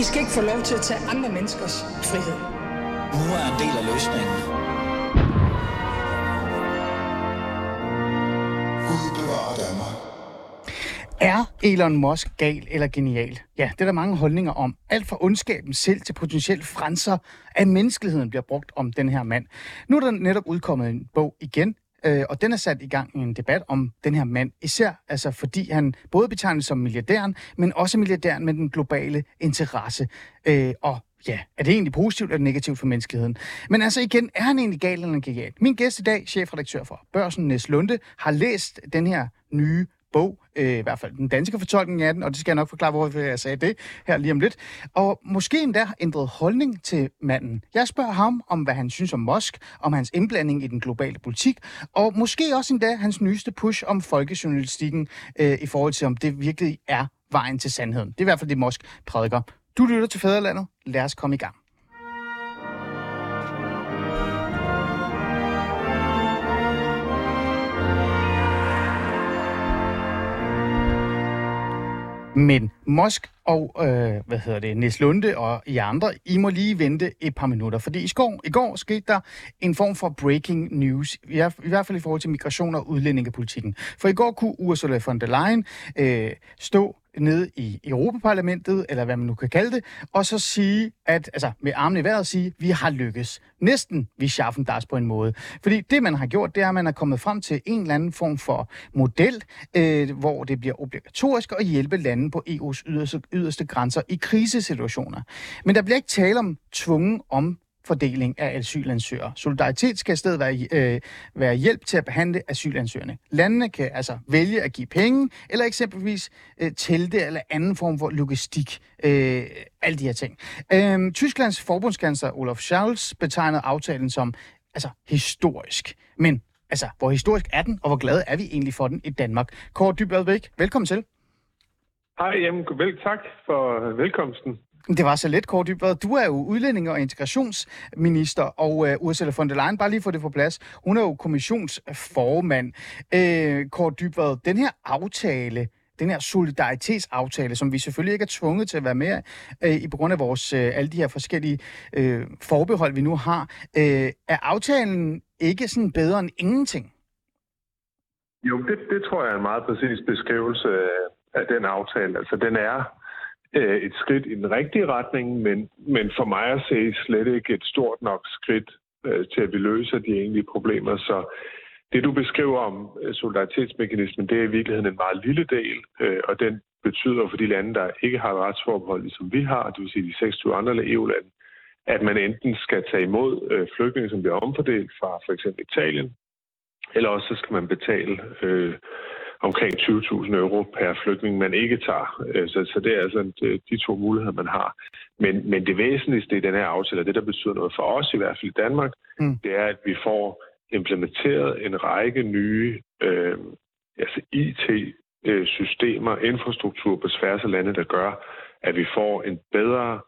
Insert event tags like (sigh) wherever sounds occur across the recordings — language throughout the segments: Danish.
I skal ikke få lov til at tage andre menneskers frihed. Nu er en del af løsningen. Er Elon Musk gal eller genial? Ja, det er der mange holdninger om. Alt fra ondskaben selv til potentielt franser af menneskeligheden bliver brugt om den her mand. Nu er der netop udkommet en bog igen, øh, og den er sat i gang i en debat om den her mand. Især altså fordi han både betegnes som milliardæren, men også milliardæren med den globale interesse. Øh, og ja, er det egentlig positivt eller negativt for menneskeligheden? Men altså igen, er han egentlig gal eller genial? Min gæst i dag, chefredaktør for Børsen, Nes Lunde, har læst den her nye bog, øh, i hvert fald den danske fortolkning af den, og det skal jeg nok forklare, hvorfor jeg sagde det her lige om lidt. Og måske endda har ændret holdning til manden. Jeg spørger ham om, hvad han synes om Musk, om hans indblanding i den globale politik, og måske også endda hans nyeste push om folkejournalistikken øh, i forhold til, om det virkelig er vejen til sandheden. Det er i hvert fald det, Musk prædiker. Du lytter til Fæderlandet. Lad os komme i gang. Men Mosk og, øh, hvad hedder det, Niels Lunde og I andre, I må lige vente et par minutter, fordi i går, i går skete der en form for breaking news, i, i hvert fald i forhold til migration og udlændingepolitikken. For i går kunne Ursula von der Leyen øh, stå nede i Europaparlamentet, eller hvad man nu kan kalde det, og så sige, at, altså med armene i vejret sige, vi har lykkes. Næsten vi schaffen das på en måde. Fordi det, man har gjort, det er, at man er kommet frem til en eller anden form for model, øh, hvor det bliver obligatorisk at hjælpe lande på EU's yderste, yderste grænser i krisesituationer. Men der bliver ikke tale om tvungen om fordeling af asylansøgere. Solidaritet skal i stedet være, øh, være hjælp til at behandle asylansøgerne. Landene kan altså vælge at give penge, eller eksempelvis øh, telte eller anden form for logistik. Øh, alle de her ting. Øh, Tysklands forbundskansler Olaf Scholz betegnede aftalen som altså, historisk. Men altså, hvor historisk er den, og hvor glade er vi egentlig for den i Danmark? Kåre Dybadvæk, velkommen til. Hej, jamen, vel, tak for velkomsten. Det var så let, Kåre Dybvad. Du er jo udlænding- og integrationsminister, og øh, Ursula von der Leyen, bare lige få det på plads, hun er jo kommissionsformand. Øh, Kåre Dybvad, den her aftale, den her solidaritetsaftale, som vi selvfølgelig ikke er tvunget til at være med øh, i på grund af vores, øh, alle de her forskellige øh, forbehold, vi nu har, øh, er aftalen ikke sådan bedre end ingenting? Jo, det, det tror jeg er en meget præcis beskrivelse af den aftale. Altså, den er øh, et skridt i den rigtige retning, men, men for mig at se slet ikke et stort nok skridt øh, til, at vi løser de egentlige problemer. Så det, du beskriver om øh, solidaritetsmekanismen, det er i virkeligheden en meget lille del, øh, og den betyder for de lande, der ikke har et retsforbehold, ligesom vi har, det vil sige de 26 andre EU-lande, at man enten skal tage imod øh, flygtninge, som bliver omfordelt fra for eksempel Italien, eller også så skal man betale øh, omkring 20.000 euro per flygtning, man ikke tager. Øh, så, så det er altså de to muligheder, man har. Men, men det væsentligste i den her aftale, det der betyder noget for os, i hvert fald i Danmark, mm. det er, at vi får implementeret en række nye øh, altså IT-systemer, infrastruktur på tværs af landet, der gør, at vi får en bedre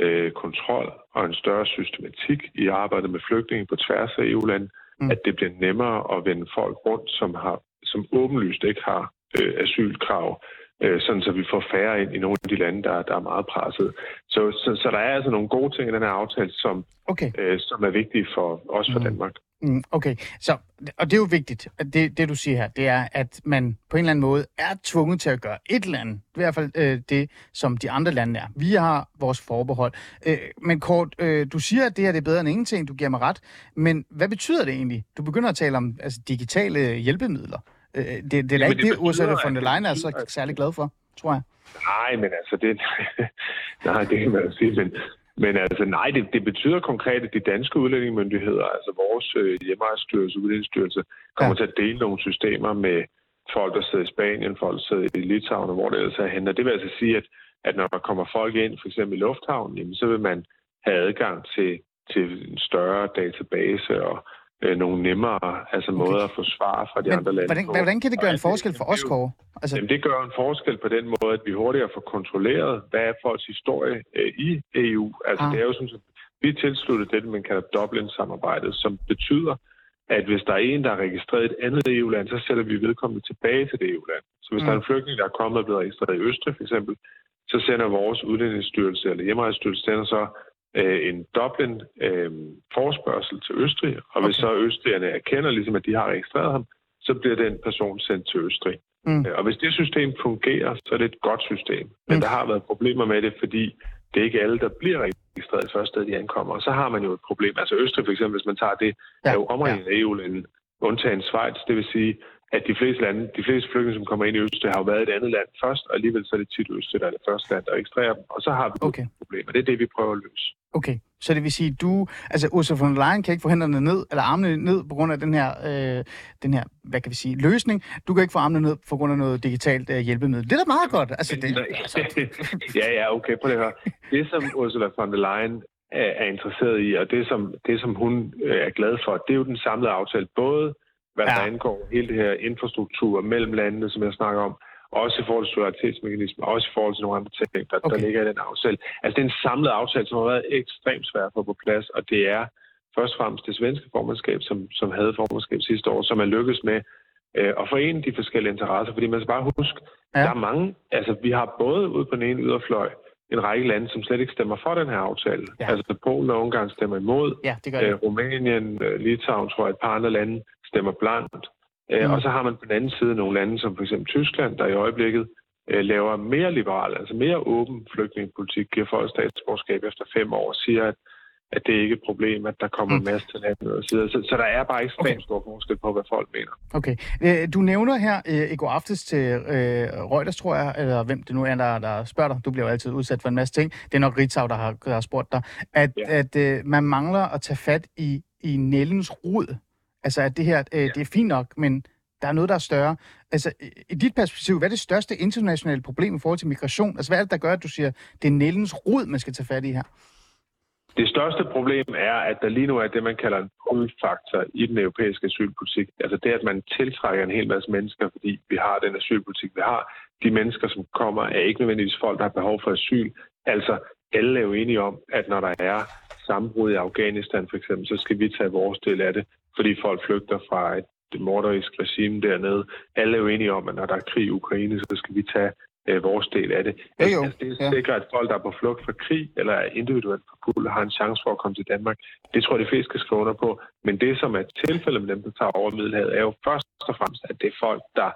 øh, kontrol og en større systematik i arbejdet med flygtninge på tværs af EU-land, mm. at det bliver nemmere at vende folk rundt, som har som åbenlyst ikke har øh, asylkrav, øh, sådan så vi får færre ind i nogle af de lande, der, der er meget presset. Så, så, så der er altså nogle gode ting i den her aftale, som, okay. øh, som er vigtige for os for mm. Danmark. Mm, okay, så, og det er jo vigtigt, at det, det du siger her, det er, at man på en eller anden måde er tvunget til at gøre et eller andet. Det i hvert fald øh, det, som de andre lande er. Vi har vores forbehold. Øh, men Kort, øh, du siger, at det her det er bedre end ingenting, du giver mig ret. Men hvad betyder det egentlig? Du begynder at tale om altså, digitale hjælpemidler. Øh, det, det er da ikke det, det Ursula von der Leyen er så særlig glad for, tror jeg. Nej, men altså, det, (laughs) nej, det kan man jo sige, men, men altså, nej, det, det betyder konkret, at de danske udlændingemyndigheder, altså vores øh, hjemmeejstyrelse, udlændingsstyrelse, kommer ja. til at dele nogle systemer med folk, der sidder i Spanien, folk, der sidder i Litauen, hvor det ellers er henne. Og det vil altså sige, at, at når der kommer folk ind, for eksempel i lufthavnen, jamen, så vil man have adgang til, til en større database og øh, nogle nemmere altså okay. måder at få svar fra de Men, andre lande hvordan, hvordan kan det gøre en forskel for os, Kåre? Altså... Jamen, det gør en forskel på den måde, at vi hurtigere får kontrolleret, hvad er folks historie øh, i EU. Altså, ah. det er jo sådan, vi er tilsluttet det, man kalder Dublin-samarbejdet, som betyder, at hvis der er en, der er registreret i et andet EU-land, så sætter vi vedkommende tilbage til det EU-land. Så hvis mm. der er en flygtning, der er kommet og blevet registreret i Østrig for eksempel, så sender vores uddannelsesstyrelse, eller hjemrejsestyrelse, sender så øh, en Dublin øh, til Østrig, og hvis okay. så østrigerne erkender, ligesom at de har registreret ham, så bliver den person sendt til Østrig. Mm. Og hvis det system fungerer, så er det et godt system. Men mm. der har været problemer med det, fordi det er ikke alle, der bliver registreret først, da de ankommer. Og så har man jo et problem. Altså Østrig for eksempel, hvis man tager det, ja. er jo omringet ja. af EU-lande, undtagen Schweiz. Det vil sige, at de fleste lande, de fleste flygtninge, som kommer ind i Østrig, har jo været et andet land først, og alligevel så er det tit Østrig, der er det første land, der registrerer dem. Og så har vi okay. et problem, og det er det, vi prøver at løse. Okay, så det vil sige, du, altså Ursula von der Leyen kan ikke få hænderne ned, eller armene ned på grund af den her, øh, den her, hvad kan vi sige, løsning. Du kan ikke få armene ned på grund af noget digitalt øh, hjælpemiddel. Det er da meget godt. Altså, det, (laughs) altså. ja, ja, okay, på det her. Det, som Ursula von der Leyen er, er interesseret i, og det som, det, som hun øh, er glad for, det er jo den samlede aftale. Både hvad ja. der angår hele det her infrastruktur mellem landene, som jeg snakker om, også i forhold til solidaritetsmekanismen, også i forhold til nogle andre ting, der, okay. der ligger i den aftale. Altså det er en samlet aftale, som har været ekstremt svær at få på plads, og det er først og fremmest det svenske formandskab, som, som havde formandskab sidste år, som er lykkedes med øh, at forene de forskellige interesser, fordi man skal bare huske, ja. der er mange, altså vi har både ude på den ene yderfløj, en række lande, som slet ikke stemmer for den her aftale. Ja. Altså Polen og Ungarn stemmer imod. Ja, det gør det. Øh, Rumænien, øh, Litauen, tror jeg, et par andre lande stemmer blankt. Øh, mm. Og så har man på den anden side nogle lande, som for eksempel Tyskland, der i øjeblikket øh, laver mere liberal, altså mere åben flygtningepolitik, giver folk statsborgerskab efter fem år, og siger, at, at det er ikke et problem, at der kommer mm. en masse til landet og så, så, så der er bare ekstremt okay. stor forskel på, hvad folk mener. Okay. Øh, du nævner her øh, i går aftes til øh, Reuters, tror jeg, eller hvem det nu er, der, der spørger dig, du bliver jo altid udsat for en masse ting, det er nok Ritzau, der har, der har spurgt dig, at, ja. at øh, man mangler at tage fat i, i Nellens rod, Altså, at det her, øh, ja. det er fint nok, men der er noget, der er større. Altså, i dit perspektiv, hvad er det største internationale problem i forhold til migration? Altså, hvad er det, der gør, at du siger, det er Nellens rod, man skal tage fat i her? Det største problem er, at der lige nu er det, man kalder en pull-faktor i den europæiske asylpolitik. Altså det, at man tiltrækker en hel masse mennesker, fordi vi har den asylpolitik, vi har. De mennesker, som kommer, er ikke nødvendigvis folk, der har behov for asyl. Altså, alle er jo enige om, at når der er sammenbrud i Afghanistan for eksempel, så skal vi tage vores del af det fordi folk flygter fra et morderisk regime dernede. Alle er jo enige om, at når der er krig i Ukraine, så skal vi tage øh, vores del af det. Ja, jo. Altså, det sikrer, at folk, der er på flugt fra krig eller er individuelt forfulgt, har en chance for at komme til Danmark. Det tror jeg, de fleste skal skrive under på. Men det, som er tilfældet med dem, der tager over Middelhavet, er jo først og fremmest, at det er folk, der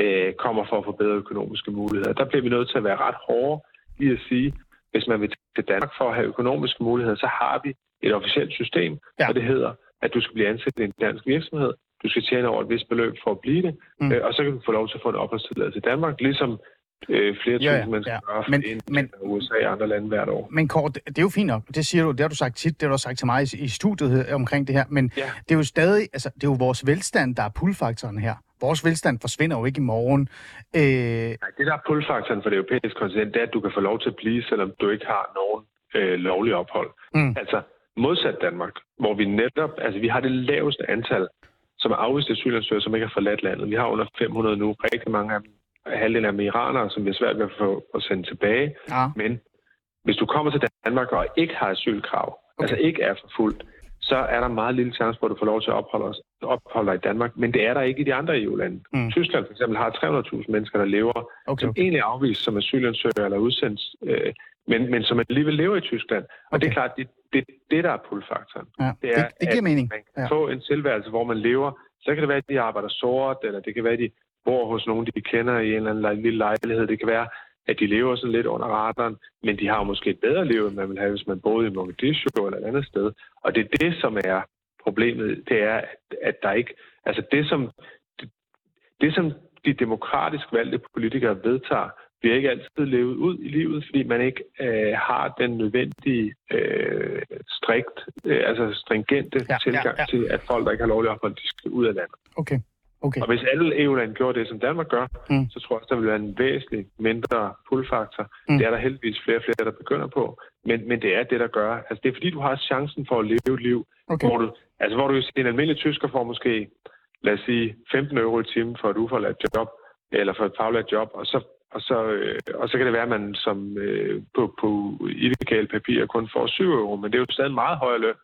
øh, kommer for at få bedre økonomiske muligheder. Der bliver vi nødt til at være ret hårde i at sige, hvis man vil til Danmark for at have økonomiske muligheder, så har vi et officielt system, ja. og det hedder at du skal blive ansat i en dansk virksomhed. Du skal tjene over et vist beløb for at blive det, mm. øh, og så kan du få lov til at få en opholdstilladelse i Danmark, ligesom øh, flere ja, tusind mennesker ja. gør men, men, USA og andre lande hvert år. Men Kåre, det, det er jo fint nok. Det siger du, det har du sagt tit, det har du også sagt til mig i, i studiet omkring det her, men ja. det er jo stadig, altså det er jo vores velstand, der er pullfaktoren her. Vores velstand forsvinder jo ikke i morgen. Øh... Nej, det der er pullfaktoren for det europæiske kontinent, det er, at du kan få lov til at blive, selvom du ikke har nogen øh, lovlig ophold. Mm. Altså, modsat Danmark, hvor vi netop, altså vi har det laveste antal, som er afviste asylansøgere, som ikke har forladt landet. Vi har under 500 nu, rigtig mange af dem, halvdelen af dem iranere, som vi er svært ved at få at sende tilbage. Ja. Men hvis du kommer til Danmark og ikke har asylkrav, okay. altså ikke er forfulgt, så er der meget lille chance for, at du får lov til at opholde, os, opholde dig i Danmark. Men det er der ikke i de andre EU-lande. Mm. Tyskland for eksempel har 300.000 mennesker, der lever, okay. som egentlig er afvist som asylansøgere eller udsendt, øh, men, men som alligevel lever i Tyskland. Og okay. det er klart, det, det, det der er pull-faktoren. Ja, det, er, det, det giver mening. man kan ja. få en tilværelse, hvor man lever. Så kan det være, at de arbejder sort, eller det kan være, at de bor hos nogen, de kender i en eller anden lille lejlighed. Det kan være, at de lever sådan lidt under radaren, men de har måske et bedre liv, end man vil have, hvis man boede i Mogadishu eller et andet sted. Og det er det, som er problemet. Det er, at der ikke... Altså det, som, det, det, som de demokratisk valgte politikere vedtager, bliver ikke altid levet ud i livet, fordi man ikke øh, har den nødvendige øh, strikt, øh, altså stringente ja, tilgang ja, ja. til, at folk, der ikke har lovlig ophold, de skal ud af landet. Okay. Okay. Og hvis alle EU-lande gjorde det, som Danmark gør, mm. så tror jeg også, der vil være en væsentlig mindre pullfaktor. Mm. Det er der heldigvis flere og flere, der begynder på. Men, men det er det, der gør. Altså, det er fordi, du har chancen for at leve et liv, okay. hvor du, altså, hvor du en almindelig tysker får måske, lad os sige, 15 euro i timen for et uforladt job, eller for et faglært job, og så og så, øh, og så kan det være, at man som øh, på, på illegal papir kun får 7 euro, men det er jo stadig meget højere løn,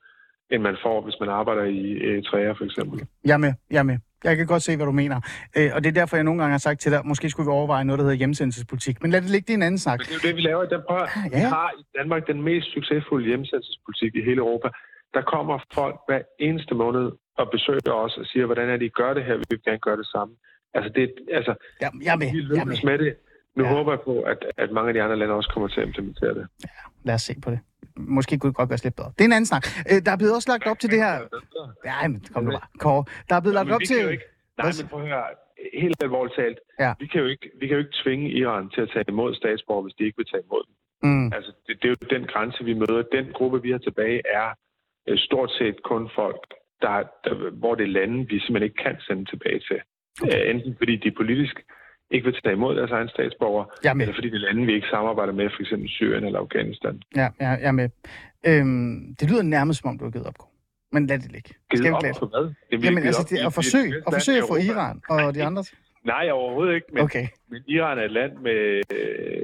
end man får, hvis man arbejder i Eritrea for eksempel. Jeg er med, jeg er med. Jeg kan godt se, hvad du mener. Øh, og det er derfor, jeg nogle gange har sagt til dig, måske skulle vi overveje noget, der hedder hjemsendelsespolitik. Men lad det ligge, det en anden snak. Men det er jo det, vi laver i den prøv. Ja. Vi har i Danmark den mest succesfulde hjemsendelsespolitik i hele Europa. Der kommer folk hver eneste måned og besøger os og siger, hvordan er det, I gør det her? Vi vil gerne gøre det samme. Altså, det, altså, ja, jeg er med. Vi jeg med. med det. Nu ja. håber jeg på, at, at mange af de andre lande også kommer til at implementere det. Ja, lad os se på det. Måske kunne det godt være lidt bedre. Det er en anden snak. Øh, der er blevet også lagt op til det her... Ja, men kom nu bare. Kåre. Der er blevet lagt op til... Ikke... Nej, men prøv at høre. Helt alvorligt talt. Ja. Vi, kan jo ikke, vi kan jo ikke tvinge Iran til at tage imod statsborger, hvis de ikke vil tage imod dem. Mm. Altså, det, det er jo den grænse, vi møder. Den gruppe, vi har tilbage, er øh, stort set kun folk, der, der, hvor det er lande, vi simpelthen ikke kan sende tilbage til. Okay. Øh, enten fordi de politisk ikke vil tage imod deres egen statsborger, eller fordi det er lande, vi ikke samarbejder med, f.eks. Syrien eller Afghanistan. Ja, ja jeg er med. Øhm, det lyder nærmest som om, du har givet op, Men lad det ligge. Givet op på hvad? Det Jamen, altså, det er at forsøge, at forsøge at få Iran og de andre... Nej, overhovedet ikke. Men, okay. men Iran er et land med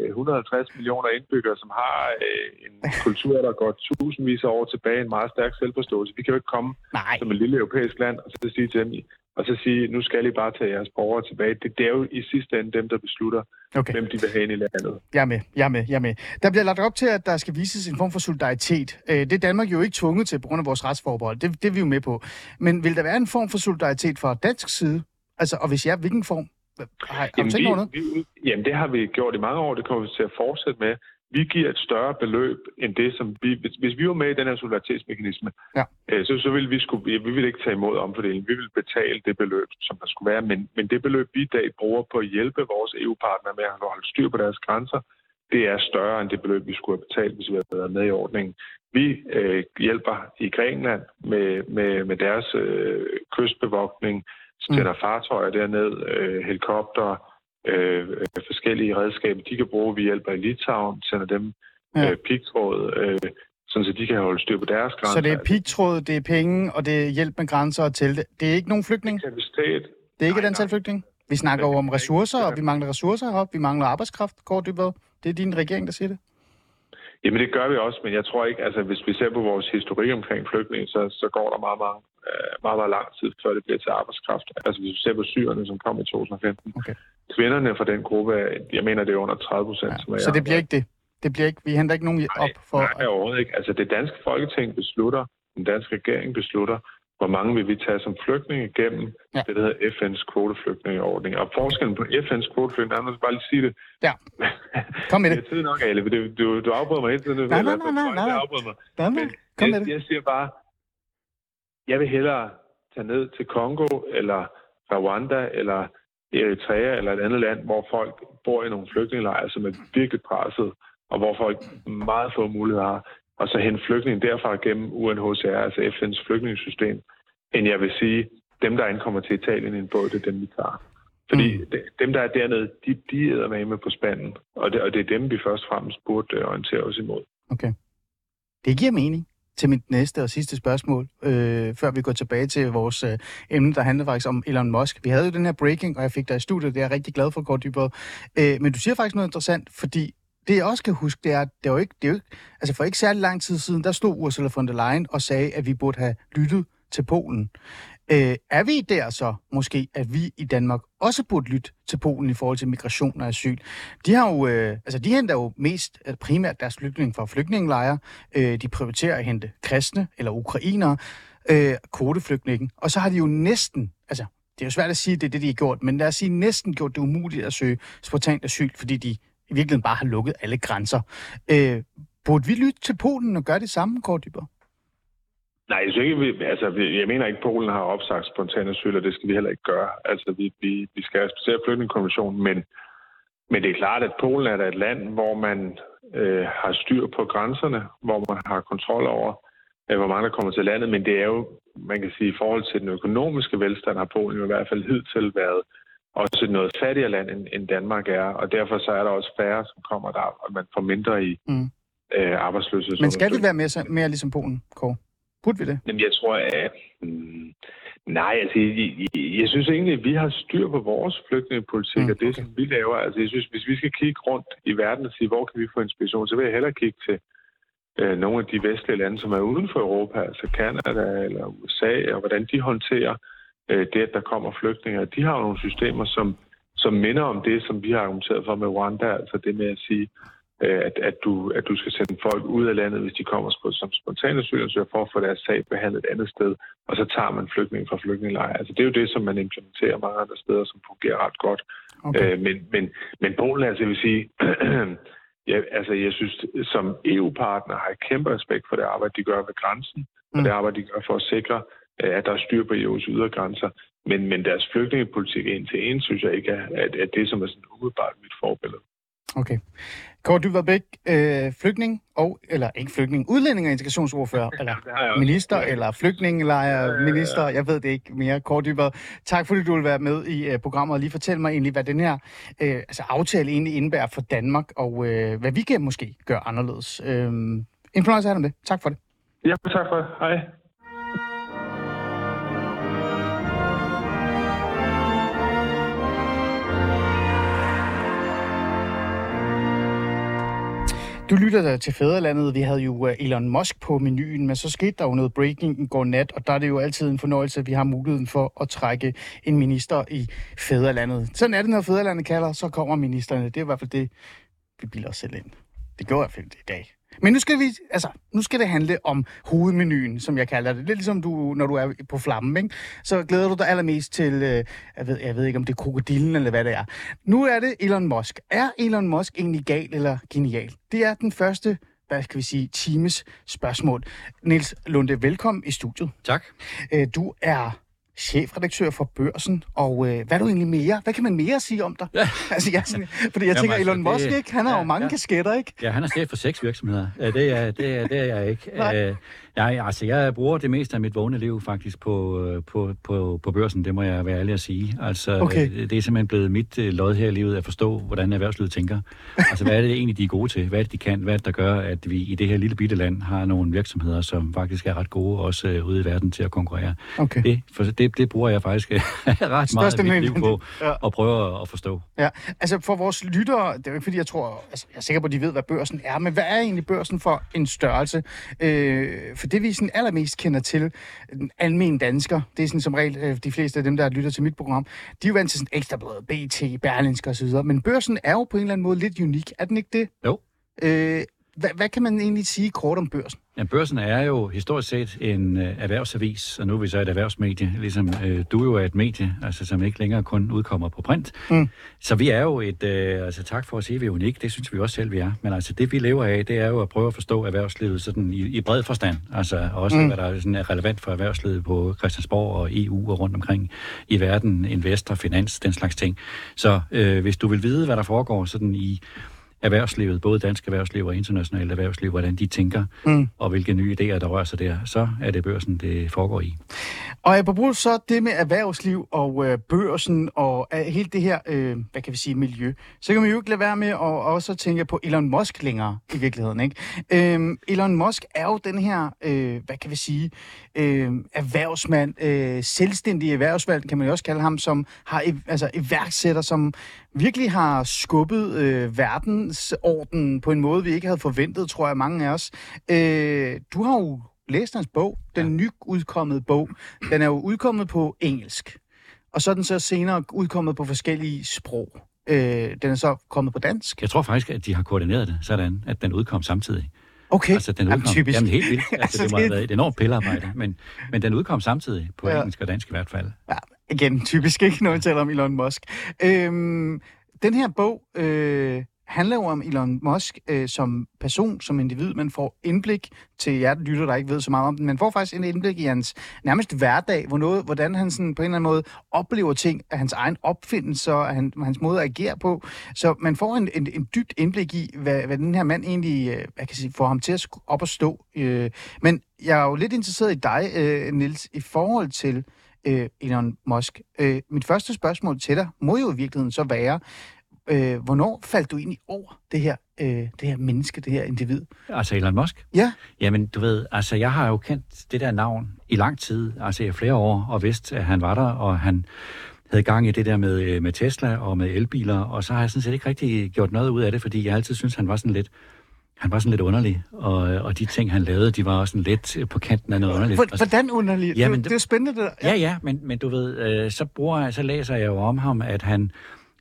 150 øh, millioner indbyggere, som har øh, en (laughs) kultur, der går tusindvis af år tilbage, en meget stærk selvforståelse. Vi kan jo ikke komme Nej. som et lille europæisk land og så sige til dem, og så sige, nu skal I bare tage jeres borgere tilbage. Det, det er jo i sidste ende dem, der beslutter, okay. hvem de vil have ind i landet. Jeg er med, jeg er med, jeg er med. Der bliver lagt op til, at der skal vises en form for solidaritet. Øh, det er Danmark jo ikke tvunget til på grund af vores retsforbehold. Det, det er vi jo med på. Men vil der være en form for solidaritet fra dansk side? Altså, og hvis ja, hvilken form? Har, har jamen, over noget? Vi, jamen, det har vi gjort i mange år. Det kommer vi til at fortsætte med vi giver et større beløb end det, som vi... Hvis, hvis vi var med i den her solidaritetsmekanisme, ja. øh, så, så ville vi skulle... Vi ville ikke tage imod omfordelingen. Vi ville betale det beløb, som der skulle være. Men, men det beløb, vi i dag bruger på at hjælpe vores EU-partnere med at holde styr på deres grænser, det er større end det beløb, vi skulle have betalt, hvis vi havde været med i ordningen. Vi øh, hjælper i Grækenland med, med, med deres øh, kystbevogtning, sender mm. fartøjer derned, øh, helikopter, Øh, øh, forskellige redskaber, de kan bruge. Vi hjælper i Litauen, sender dem ja. øh, pigtråd, øh, sådan så de kan holde styr på deres grænser. Så det er pigtråd, det er penge, og det er hjælp med grænser og telte. Det er ikke nogen flygtning? Kapacitet. Det er ikke nej, et antal flygtning? Vi snakker jo om ressourcer, og vi mangler ressourcer heroppe. Vi mangler arbejdskraft, kort dybere. Det er din regering, der siger det. Jamen det gør vi også, men jeg tror ikke, altså hvis vi ser på vores historik omkring flygtninge, så, så går der meget, meget, meget, meget lang tid, før det bliver til arbejdskraft. Altså hvis vi ser på syrerne, som kom i 2015. Okay. Kvinderne fra den gruppe, jeg mener, det er under 30 procent. Ja, så det bliver ikke det? Det bliver ikke, vi henter ikke nogen nej, op for... Nej, overhovedet ikke. Altså det danske folketing beslutter, den danske regering beslutter, hvor mange vil vi tage som flygtninge igennem ja. det, der hedder FN's kvoteflygtningeordning. Og forskellen på FN's kvoteflygtninge, jeg skal bare lige sige det. Ja, kom med (laughs) det. det er tid nok, Ale, du, du, du afbryder mig hele tiden. Nej, nej, nej, nej, nej. Nej. Kom jeg, med det. Jeg siger bare, jeg vil hellere tage ned til Kongo, eller Rwanda, eller Eritrea, eller et andet land, hvor folk bor i nogle flygtningelejre, som er virkelig presset, og hvor folk meget få muligheder har og så hente flygtninge derfra gennem UNHCR, altså FN's flygtningssystem, end jeg vil sige, dem, der ankommer til Italien i en båd, det er dem, vi tager. Fordi mm. dem, der er dernede, de, de er med på spanden, og det, og det er dem, vi først og fremmest burde øh, orientere os imod. Okay. Det giver mening til mit næste og sidste spørgsmål, øh, før vi går tilbage til vores øh, emne, der handler faktisk om Elon Musk. Vi havde jo den her breaking, og jeg fik dig i studiet, det er jeg rigtig glad for, Kort Dybere. Øh, men du siger faktisk noget interessant, fordi det jeg også kan huske, det er, det er jo ikke, det er jo ikke, altså for ikke særlig lang tid siden, der stod Ursula von der Leyen og sagde, at vi burde have lyttet til Polen. Øh, er vi der så måske, at vi i Danmark også burde lytte til Polen i forhold til migration og asyl? De har jo, øh, altså de henter jo mest, øh, primært deres flygtninge fra flygtningelejre. Øh, de prioriterer at hente kristne eller ukrainere, øh, kvoteflygtninge. Og så har de jo næsten, altså det er jo svært at sige, at det er det, de har gjort, men lad os sige næsten gjort det umuligt at søge spontant asyl, fordi de i virkeligheden bare har lukket alle grænser. Øh, burde vi lytte til Polen og gøre det samme, Kåre Dybber? Nej, jeg, ikke, altså, jeg mener ikke, at Polen har opsagt spontan asyl, og det skal vi heller ikke gøre. Altså, vi, vi, vi skal respektere flygtningekonventionen, men, men det er klart, at Polen er et land, hvor man øh, har styr på grænserne, hvor man har kontrol over, øh, hvor mange der kommer til landet, men det er jo, man kan sige, i forhold til den økonomiske velstand, har Polen jo i hvert fald hidtil været også et noget fattigere land, end, end Danmark er, og derfor så er der også færre, som kommer der, og man får mindre i mm. øh, arbejdsløshed. Men skal vi være mere, mere ligesom Polen, Kåre? Burde vi det? Jamen, jeg tror, at... Mm, nej, altså, jeg, jeg, jeg synes egentlig, at vi har styr på vores flygtningepolitik, mm, og det, okay. som vi laver. Altså, jeg synes, hvis vi skal kigge rundt i verden og sige, hvor kan vi få inspiration, så vil jeg hellere kigge til øh, nogle af de vestlige lande, som er uden for Europa, altså Kanada eller USA, og hvordan de håndterer øh, det, at der kommer flygtninge. De har jo nogle systemer, som, som minder om det, som vi har argumenteret for med Rwanda, altså det med at sige, at, at, du, at du skal sende folk ud af landet, hvis de kommer som spontane asylansøgere for at få deres sag behandlet et andet sted, og så tager man flygtninge fra flygtningelejre. Altså det er jo det, som man implementerer mange andre steder, som fungerer ret godt. Okay. Øh, men, men, men Polen, altså jeg vil sige, (clears throat) ja, altså jeg synes, som EU-partner har jeg kæmpe respekt for det arbejde, de gør ved grænsen, mm. og det arbejde, de gør for at sikre, øh, at der er styr på EU's ydre grænser. Men, men deres flygtningepolitik en til en, synes jeg ikke er, at, at det, som er sådan umiddelbart mit forbillede. Okay. Kåre Dybvad øh, flygtning og, eller ikke flygtning, udlænding og integrationsordfører, eller minister, eller flygtningelejr, minister, jeg ved det ikke mere. Kåre Dybvad, tak fordi du vil være med i uh, programmet og lige fortælle mig egentlig, hvad den her uh, altså aftale egentlig indebærer for Danmark, og uh, hvad vi kan måske gøre anderledes. En fornøjelse at have det. Tak for det. Ja, tak for det. Hej. Du lytter til Fæderlandet. Vi havde jo øh, Elon Musk på menuen, men så skete der jo noget breaking i går nat, og der er det jo altid en fornøjelse, at vi har muligheden for at trække en minister i Fæderlandet. Sådan er det, når Fæderlandet kalder, så kommer ministerne. Det er i hvert fald det, vi bilder os selv ind. Det går i hvert fald i dag. Men nu skal, vi, altså, nu skal det handle om hovedmenuen, som jeg kalder det. Lidt ligesom du, når du er på flammen, ikke? så glæder du dig allermest til, øh, jeg, ved, jeg ved ikke om det er krokodillen eller hvad det er. Nu er det Elon Musk. Er Elon Musk egentlig gal eller genial? Det er den første hvad skal vi sige, times spørgsmål. Niels Lunde, velkommen i studiet. Tak. Øh, du er chefredaktør for Børsen, og øh, hvad er du egentlig mere? Hvad kan man mere sige om dig? Ja. (laughs) altså, jeg, sådan, fordi jeg tænker, altså, Elon Musk, det, ikke? han har ja, jo mange ja. kasketter, ikke? Ja, han er chef for seks virksomheder. Det er, det er, det er jeg ikke. (laughs) Nej. Jeg, altså, jeg bruger det meste af mit vågne liv faktisk på, øh, på, på, på børsen, det må jeg være ærlig at sige. Altså, okay. det er simpelthen blevet mit øh, lod her i livet at forstå, hvordan erhvervslivet tænker. Altså, hvad er det egentlig, de er gode til? Hvad er det, de kan? Hvad er det, der gør, at vi i det her lille bitte land har nogle virksomheder, som faktisk er ret gode også øh, ude i verden til at konkurrere? Okay. Det, for det, det bruger jeg faktisk (laughs) ret meget af mit liv på ja. at prøve at forstå. Ja, altså for vores lyttere, det er jo ikke fordi, jeg tror, altså, jeg er sikker på, at de ved, hvad børsen er, men hvad er egentlig børsen for en størrelse? Øh, for det vi sådan allermest kender til, den almindelige dansker, det er sådan som regel øh, de fleste af dem, der lytter til mit program, de er jo vant til sådan ekstrabladet, BT, Berlinske osv., men børsen er jo på en eller anden måde lidt unik, er den ikke det? Jo. Øh, hvad, hvad kan man egentlig sige kort om børsen? Ja, børsen er jo historisk set en øh, erhvervsavis, og nu er vi så et erhvervsmedie, ligesom øh, du jo er et medie, altså som ikke længere kun udkommer på print. Mm. Så vi er jo et, øh, altså tak for at sige, at vi er unik, det synes vi også selv, vi er. Men altså det vi lever af, det er jo at prøve at forstå erhvervslivet sådan i, i bred forstand. Altså også mm. hvad der sådan er relevant for erhvervslivet på Christiansborg og EU og rundt omkring i verden, investor, finans, den slags ting. Så øh, hvis du vil vide, hvad der foregår sådan i erhvervslivet, både dansk erhvervsliv og internationalt erhvervsliv, hvordan de tænker, mm. og hvilke nye idéer, der rører sig der, så er det børsen, det foregår i. Og apropos så det med erhvervsliv og øh, børsen og øh, hele det her, øh, hvad kan vi sige, miljø, så kan man jo ikke lade være med at også tænke på Elon Musk længere i virkeligheden. Ikke? Øh, Elon Musk er jo den her, øh, hvad kan vi sige, øh, erhvervsmand, øh, selvstændig erhvervsmand, kan man jo også kalde ham, som har altså iværksætter, som virkelig har skubbet øh, verdensordenen på en måde, vi ikke havde forventet, tror jeg, mange af os. Øh, du har jo læst hans bog, den ja. nyudkommede bog. Den er jo udkommet på engelsk, og så er den så senere udkommet på forskellige sprog. Øh, den er så kommet på dansk. Jeg tror faktisk, at de har koordineret det sådan, at den udkom samtidig. Okay, altså, den udkom, jamen, typisk. Jamen, helt vildt. (laughs) Altså, altså, det må have været et enormt pillearbejde, men, men den udkom samtidig, på ja. engelsk og dansk i hvert fald. Ja, igen, typisk ikke, når vi taler om Elon Musk. Øhm, den her bog øh, handler jo om Elon Musk øh, som person, som individ. Man får indblik til jer, der lytter, der ikke ved så meget om den. Man får faktisk en indblik i hans nærmest hverdag, hvor noget, hvordan han sådan på en eller anden måde oplever ting af hans egen opfindelse og hans, hans måde at agere på. Så man får en, en, en dybt indblik i, hvad, hvad den her mand egentlig øh, hvad kan sige, får ham til at op og stå. Øh, men jeg er jo lidt interesseret i dig, øh, Nils, i forhold til øh, Elon Musk. Øh, mit første spørgsmål til dig må jo i virkeligheden så være, øh, hvornår faldt du egentlig over det her, øh, det her menneske, det her individ? Altså Elon Musk? Ja. Jamen, du ved, altså jeg har jo kendt det der navn i lang tid, altså i flere år, og vidst, at han var der, og han havde gang i det der med, øh, med Tesla og med elbiler, og så har jeg sådan set ikke rigtig gjort noget ud af det, fordi jeg altid synes, han var sådan lidt han var sådan lidt underlig, og, og de ting, han lavede, de var også sådan lidt på kanten af noget underligt. Hvor- Hvordan underligt? Ja, Ja, men det, det- er spændende, det der. Ja, ja, men, men du ved, øh, så, bruger, jeg- så læser jeg jo om ham, at han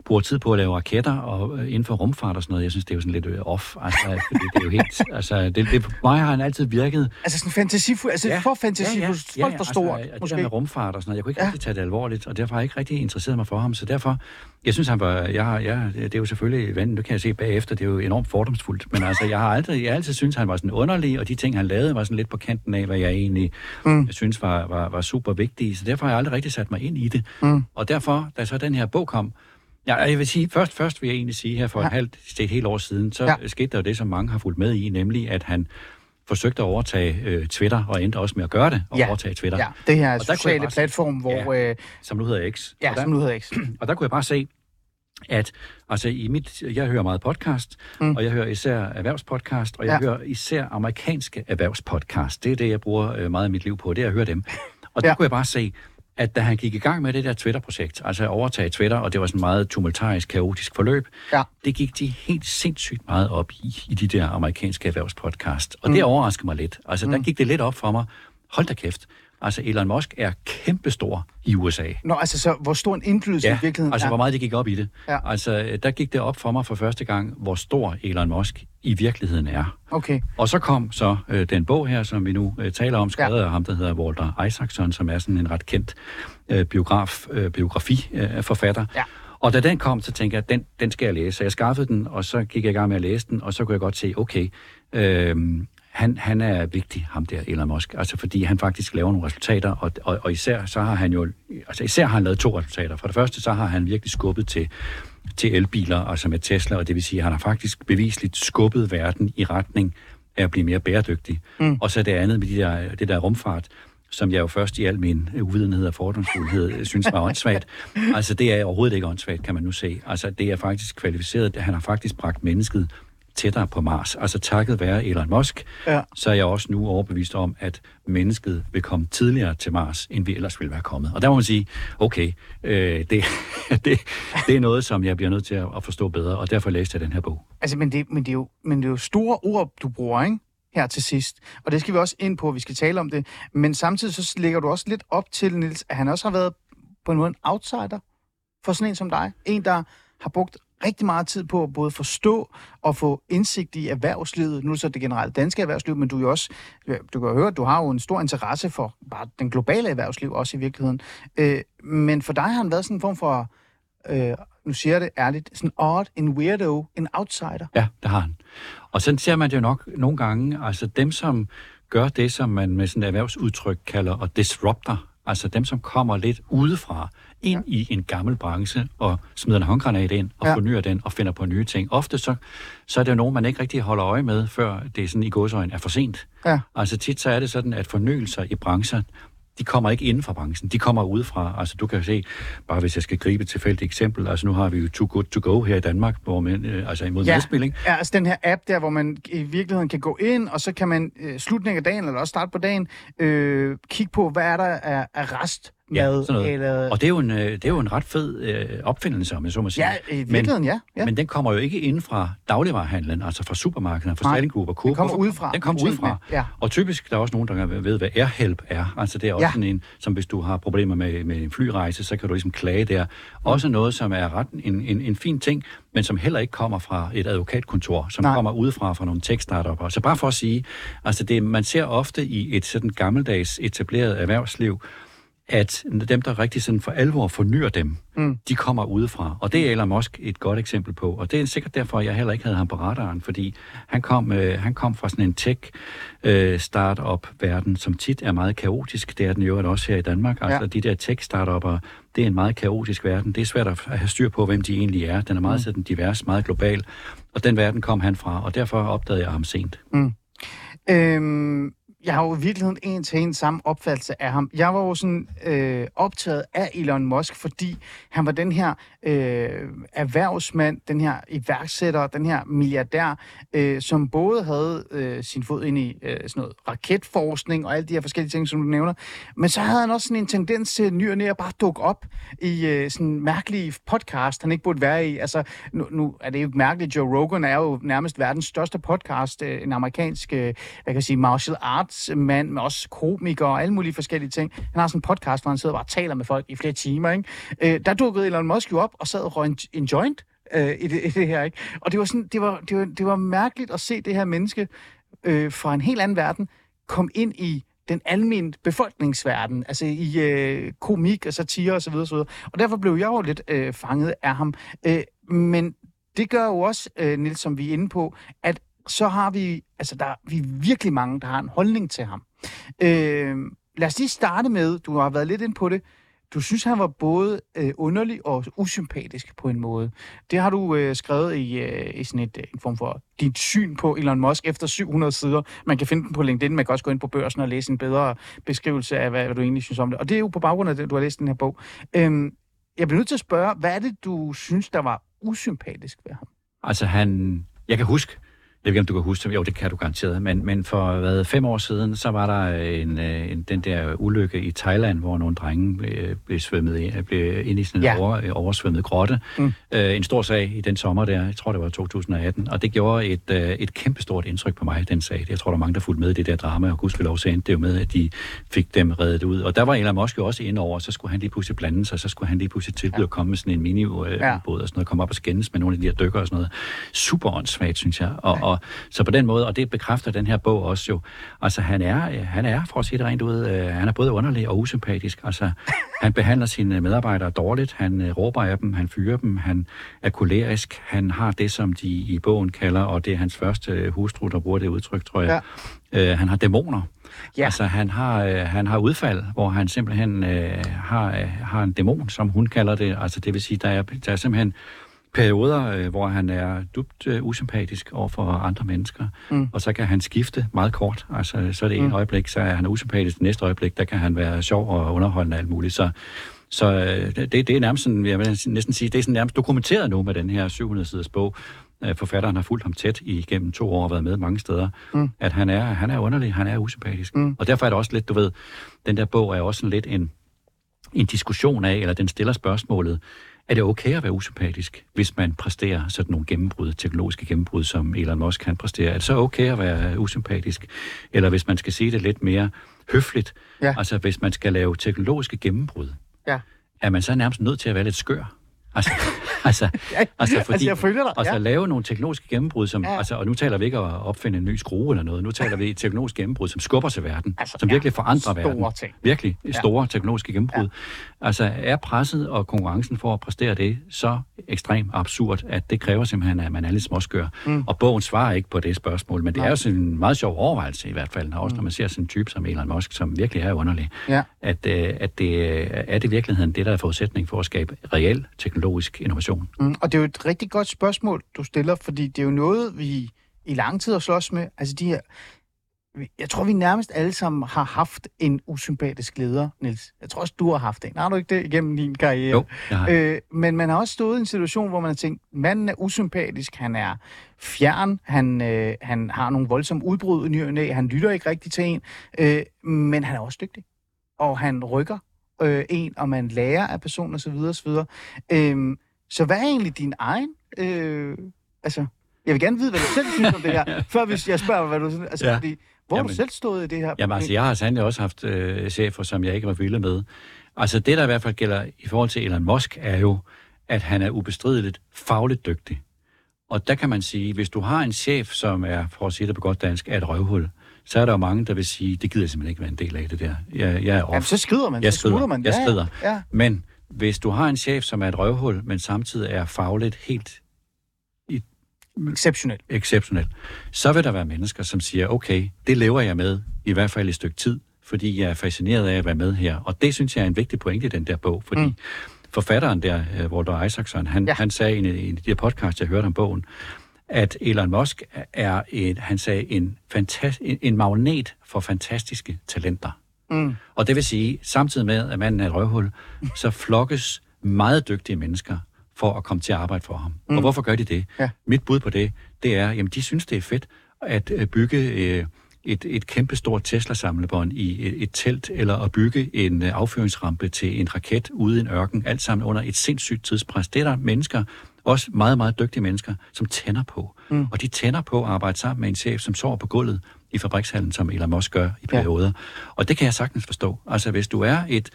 bruger tid på at lave raketter og øh, inden for rumfart og sådan noget. Jeg synes, det er jo sådan lidt øh, off. Altså, fordi det er jo helt... (laughs) Altså, det, det, på mig har han altid virket... Altså sådan fantasifuld, altså ja, for fantasifuld, ja, ja, for stort, altså, det måske. der med rumfart og sådan noget, jeg kunne ikke Ja. ja. rigtig tage det alvorligt, og derfor har jeg ikke rigtig interesseret mig for ham. Så derfor, jeg synes, han var, jeg, jeg, det er jo selvfølgelig, ven, nu kan jeg se bagefter, det er jo enormt fordomsfuldt, men altså, jeg har aldrig, jeg har altid synes han var sådan underlig, og de ting, han lavede, var sådan lidt på kanten af, hvad jeg egentlig mm. jeg synes var, var, var super vigtige, så derfor har jeg aldrig rigtig sat mig ind i det. Mm. Og derfor, da så den her bog kom, Ja, jeg vil sige, først, først vil jeg egentlig sige her for ja. et halvt, det et helt år siden, så Ja. skete der jo det, som mange har fulgt med i, nemlig at han forsøgte at overtage øh, Twitter, og endte også med at gøre det, og Ja. overtage Twitter, Ja, det her Og jeg sociale bare platform, hvor... Ja. Øh, som nu hedder X. ja, og, der, som nu hedder X. (clears throat) og der kunne jeg bare se, at altså i mit, jeg hører meget podcast, mm. og jeg hører især erhvervspodcast, og jeg Ja. hører især amerikanske erhvervspodcast. Det er det, jeg bruger øh, meget af mit liv på, det er at høre dem. Og der ja. kunne jeg bare se, at da han gik i gang med det der Twitter-projekt, altså at overtage Twitter, og det var sådan et meget tumultarisk, kaotisk forløb, Ja. det gik de helt sindssygt meget op i, i de der amerikanske erhvervspodcast. Og Mm. det overraskede mig lidt. Altså, der gik det lidt op for mig. Hold da kæft. Altså, Elon Musk er kæmpestor i USA. Nå, altså så hvor stor en indflydelse i virkeligheden altså er. hvor meget det gik op i det. Ja. Altså, der gik det op for mig for første gang, hvor stor Elon Musk i virkeligheden er. Okay, Og så kom så øh, den bog her, som vi nu øh, taler om, skrevet ja. af ham, der hedder Walter Isaacson, som er sådan en ret kendt øh, biograf, øh, biografi-forfatter. Øh, forfatter. Ja. Og da den kom, så tænkte jeg, at den, den skal jeg læse. Så jeg skaffede den, og så gik jeg i gang med at læse den, og så kunne jeg godt se, okay, øh, han, han er vigtig, ham der Elon Musk, altså fordi han faktisk laver nogle resultater, og, og, og især så har han jo, altså især har han lavet to resultater. For det første, så har han virkelig skubbet til, til elbiler, altså med Tesla, og det vil sige, at han har faktisk bevisligt skubbet verden i retning af at blive mere bæredygtig. Mm. Og så det andet med de der, det der rumfart, som jeg jo først i al min uvidenhed og fordomsfuldhed synes var åndssvagt. (laughs) Altså, det er overhovedet ikke åndssvagt, kan man nu se. Altså, det er faktisk kvalificeret. Han har faktisk bragt mennesket tættere på Mars. Altså, takket være Elon Musk, Ja. så er jeg også nu overbevist om, at mennesket vil komme tidligere til Mars, end vi ellers ville være kommet. Og der må man sige, okay, øh, det, (laughs) det, det er noget, som jeg bliver nødt til at, forstå bedre, og derfor læste jeg den her bog. altså men det, men, det er jo, men det er jo store ord, du bruger, ikke? Her til sidst. Og det skal vi også ind på, vi skal tale om det. Men samtidig så lægger du også lidt op til, Nils, at han også har været på en måde en outsider for sådan en som dig. En, der har brugt rigtig meget tid på at både forstå og få indsigt i erhvervslivet. Nu er det så det generelle danske erhvervsliv, men du er jo også, øh, du kan jo høre, at du har jo en stor interesse for bare den globale erhvervsliv også i virkeligheden. Øh, men for dig har han været sådan en form for, øh, nu siger jeg det ærligt, sådan odd, en weirdo, en outsider. Ja, det har han. Og sådan ser man det jo nok nogle gange. Altså dem, som gør det, som man med sådan et erhvervsudtryk kalder at disruptor, altså dem, som kommer lidt udefra ind ja. i en gammel branche og smider en håndgranat ind og Ja. fornyer den og finder på nye ting. Ofte så, så er det jo nogen, man ikke rigtig holder øje med, før det er sådan i godsøjen er for sent. Ja. Altså tit så er det sådan, at fornyelser i brancher, de kommer ikke inden for branchen, de kommer udefra. Altså du kan se, bare hvis jeg skal gribe et tilfældigt eksempel, altså nu har vi jo Too Good To Go her i Danmark, hvor man, øh, altså imod Ja. ikke? Ja, altså den her app der, hvor man i virkeligheden kan gå ind, og så kan man øh, slutningen af dagen, eller også start på dagen, øh, kigge på, hvad er der af, af restmad. Ja, sådan noget. Eller, Og det er jo en, øh, det er jo en ret fed øh, opfindelse, om jeg så må sige. ja, i virkeligheden, ja. ja. Men den kommer jo ikke ind fra dagligvarerhandlen, altså fra supermarkederne, fra Group og Coop. den kommer udefra, Den kommer udefra. ja. Og typisk der er også nogen, der ved, hvad AirHelp er. Altså det er også Ja. sådan en, som hvis du har problemer med, med en flyrejse, så kan du ligesom klage der. Også noget, som er ret en, en, en fin ting, men som heller ikke kommer fra et advokatkontor, som Nej. Kommer udefra fra nogle tech-startups. Så bare for at sige, altså det, man ser ofte i et sådan gammeldags etableret erhvervsliv, at dem, der rigtig sådan for alvor fornyer dem, mm. de kommer udefra. Og det er Elon Musk et godt eksempel på. Og det er sikkert derfor, jeg heller ikke havde ham på radaren, fordi han kom, øh, han kom fra sådan en tech-startup-verden, som tit er meget kaotisk. Det er den jo også her i Danmark. Altså Ja. de der tech-startupper, det er en meget kaotisk verden. Det er svært at have styr på, hvem de egentlig er. Den er meget sådan divers, meget global. Og den verden kom han fra, og derfor opdagede jeg ham sent. Øhm, jeg har jo i virkeligheden en til en samme opfattelse af ham. Jeg var jo sådan øh, optaget af Elon Musk, fordi han var den her øh, erhvervsmand, den her iværksætter, den her milliardær, øh, som både havde øh, sin fod ind i øh, sådan noget raketforskning og alle de her forskellige ting, som du nævner, men så havde han også sådan en tendens til ny og næ at bare dukke op i øh, sådan mærkelige podcast, han ikke burde være i. Altså, nu, nu er det jo mærkeligt, Joe Rogan er jo nærmest verdens største podcast, øh, en amerikansk, øh, jeg kan sige, martial arts idrætsmand, men også komiker og alle mulige forskellige ting. Han har sådan en podcast, hvor han sidder og bare taler med folk i flere timer, ikke? Øh, der dukkede Elon Musk jo op og sad og røg en, en joint øh, i, det, i det her, ikke? Og det var, sådan, det, var, det, var, det var mærkeligt at se det her menneske øh, fra en helt anden verden komme ind i den almindelige befolkningsverden, altså i øh, komik og satire osv. Og, så videre, og derfor blev jeg jo lidt øh, fanget af ham. Øh, men det gør jo også, øh, Nils, som vi er inde på, at så har vi, altså der vi er virkelig mange, der har en holdning til ham. Øh, lad os lige starte med, du har været lidt ind på det, du synes, han var både øh, underlig og usympatisk på en måde. Det har du øh, skrevet i, øh, i sådan et, øh, en form for dit syn på Elon Musk efter 700 sider. Man kan finde den på LinkedIn, man kan også gå ind på børsen og læse en bedre beskrivelse af, hvad, hvad du egentlig synes om det. Og det er jo på baggrund af det, du har læst den her bog. Øhm, jeg bliver nødt til at spørge, hvad er det, du synes, der var usympatisk ved ham? Altså han... Jeg kan huske, ved ikke, om du kan huske det. Jo, det kan du garanteret. Men, men for hvad, fem år siden, så var der en, øh, en, den der ulykke i Thailand, hvor nogle drenge blev, blev svømmet ind, blev ind i sådan en ja. over, oversvømmet grotte. Mm. Øh, en stor sag i den sommer der, jeg tror det var 2018. Og det gjorde et, øh, et kæmpestort indtryk på mig, den sag. Jeg tror, der er mange, der fulgte med i det der drama, og gudskelov så endte det jo med, at de fik dem reddet ud. Og der var Elon Musk jo også inde over, så skulle han lige pludselig blande sig, så skulle han lige pludselig tilbyde ja. at komme med sådan en mini-ubåd øh, ja. og sådan noget, komme op og skændes med nogle af de her dykker og sådan noget. Super åndssvagt, synes jeg. Og, ja. Og, så på den måde, og det bekræfter den her bog også jo, altså han er, han er for at sige det rent ud, øh, han er både underlig og usympatisk. Altså, han behandler sine medarbejdere dårligt, han øh, råber af dem, han fyrer dem, han er kolerisk, han har det, som de i bogen kalder, og det er hans første øh, hustru, der bruger det udtryk, tror jeg. Ja. Øh, han har dæmoner. Ja. Altså, han har, øh, han har udfald, hvor han simpelthen øh, har, øh, har en dæmon, som hun kalder det. Altså, det vil sige, der er, der er simpelthen perioder, øh, hvor han er dybt øh, usympatisk over for andre mennesker, mm. og så kan han skifte meget kort. Altså, så er det en mm. øjeblik, så er han usympatisk, det næste øjeblik, der kan han være sjov og underholdende og alt muligt. Så, så øh, det, det er nærmest sådan, jeg vil næsten sige, det er sådan nærmest dokumenteret nu med den her 700-siders bog. Øh, forfatteren har fulgt ham tæt igennem to år og været med mange steder, mm. at han er, han er underlig, han er usympatisk. Mm. Og derfor er det også lidt, du ved, den der bog er også sådan lidt en, en diskussion af, eller den stiller spørgsmålet, er det okay at være usympatisk, hvis man præsterer sådan nogle gennembrud, teknologiske gennembrud, som Elon Musk kan præstere? Er det så okay at være usympatisk? Eller hvis man skal sige det lidt mere høfligt, ja. altså hvis man skal lave teknologiske gennembrud, ja. er man så nærmest nødt til at være lidt skør? (laughs) Altså, altså, altså, fordi, altså jeg følger dig. Altså ja. lave nogle teknologiske gennembrud, som, ja. altså, og nu taler vi ikke om at opfinde en ny skrue eller noget, nu taler vi teknologiske gennembrud, som skubber til verden, altså, som virkelig ja, forandrer verden. Ting. Virkelig store ja. teknologiske gennembrud. Ja. Altså er presset og konkurrencen for at præstere det så ekstremt absurd, at det kræver simpelthen, at man er lidt småskør. Mm. Og bogen svarer ikke på det spørgsmål, men det Nej. er jo sådan en meget sjov overvejelse i hvert fald, også, når man ser sådan en type som Elon Musk, som virkelig er underlig, ja. at, øh, at det er det i virkeligheden det, der er forudsætning for at skabe reel teknologisk innovation. Mm. Og det er jo et rigtig godt spørgsmål, du stiller, fordi det er jo noget, vi i lang tid har slås med. Altså de her jeg tror, vi nærmest alle sammen har haft en usympatisk leder, Nils. Jeg tror også, du har haft en. Har du ikke det igennem din karriere? Jo, jeg har. Øh, men man har også stået i en situation, hvor man har tænkt, manden er usympatisk, han er fjern, han, øh, han har nogle voldsomme udbrud i ny han lytter ikke rigtigt til en, øh, men han er også dygtig. Og han rykker øh, en, og man lærer af personen osv. osv. Øh, så hvad er egentlig din egen... Øh, altså, jeg vil gerne vide, hvad du selv synes om det her, (laughs) før hvis jeg spørger, hvad du synes. Altså, ja. fordi, hvor jamen, har du selv stået i det her? Jamen altså, jeg har sandelig også haft øh, chefer, som jeg ikke var vilde med. Altså, det der i hvert fald gælder i forhold til Elon Musk, er jo, at han er ubestrideligt fagligt dygtig. Og der kan man sige, hvis du har en chef, som er, for at sige det på godt dansk, er et røvhul, så er der jo mange, der vil sige, det gider jeg simpelthen ikke være en del af det der. Jeg, jeg er off. Jamen, så skrider man. Jeg så skrider. man. Jeg skrider. Ja, ja. Men hvis du har en chef, som er et røvhul, men samtidig er fagligt helt exceptionelt. exceptionelt, så vil der være mennesker, som siger, okay, det lever jeg med, i hvert fald et stykke tid, fordi jeg er fascineret af at være med her. Og det synes jeg er en vigtig pointe i den der bog, fordi mm. forfatteren der, øh, Walter Isaacson, han, ja. han sagde i en, i de her podcast, jeg hørte om bogen, at Elon Musk er en, han sagde, en, fantast, en magnet for fantastiske talenter. Mm. Og det vil sige, samtidig med, at manden er et røvhul, så flokkes meget dygtige mennesker for at komme til at arbejde for ham. Mm. Og hvorfor gør de det? Ja. Mit bud på det, det er, jamen de synes, det er fedt at øh, bygge øh, et, et kæmpestort Tesla-samlebånd i et, et telt, eller at bygge en øh, affyringsrampe til en raket ude i en ørken, alt sammen under et sindssygt tidspres. Det er der mennesker, også meget, meget dygtige mennesker, som tænder på. Mm. Og de tænder på at arbejde sammen med en chef, som sover på gulvet i fabrikshallen, som Elon Musk gør i perioder. Ja. Og det kan jeg sagtens forstå. Altså, hvis du er et,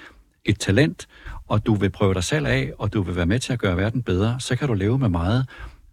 et talent, og du vil prøve dig selv af, og du vil være med til at gøre verden bedre, så kan du leve med meget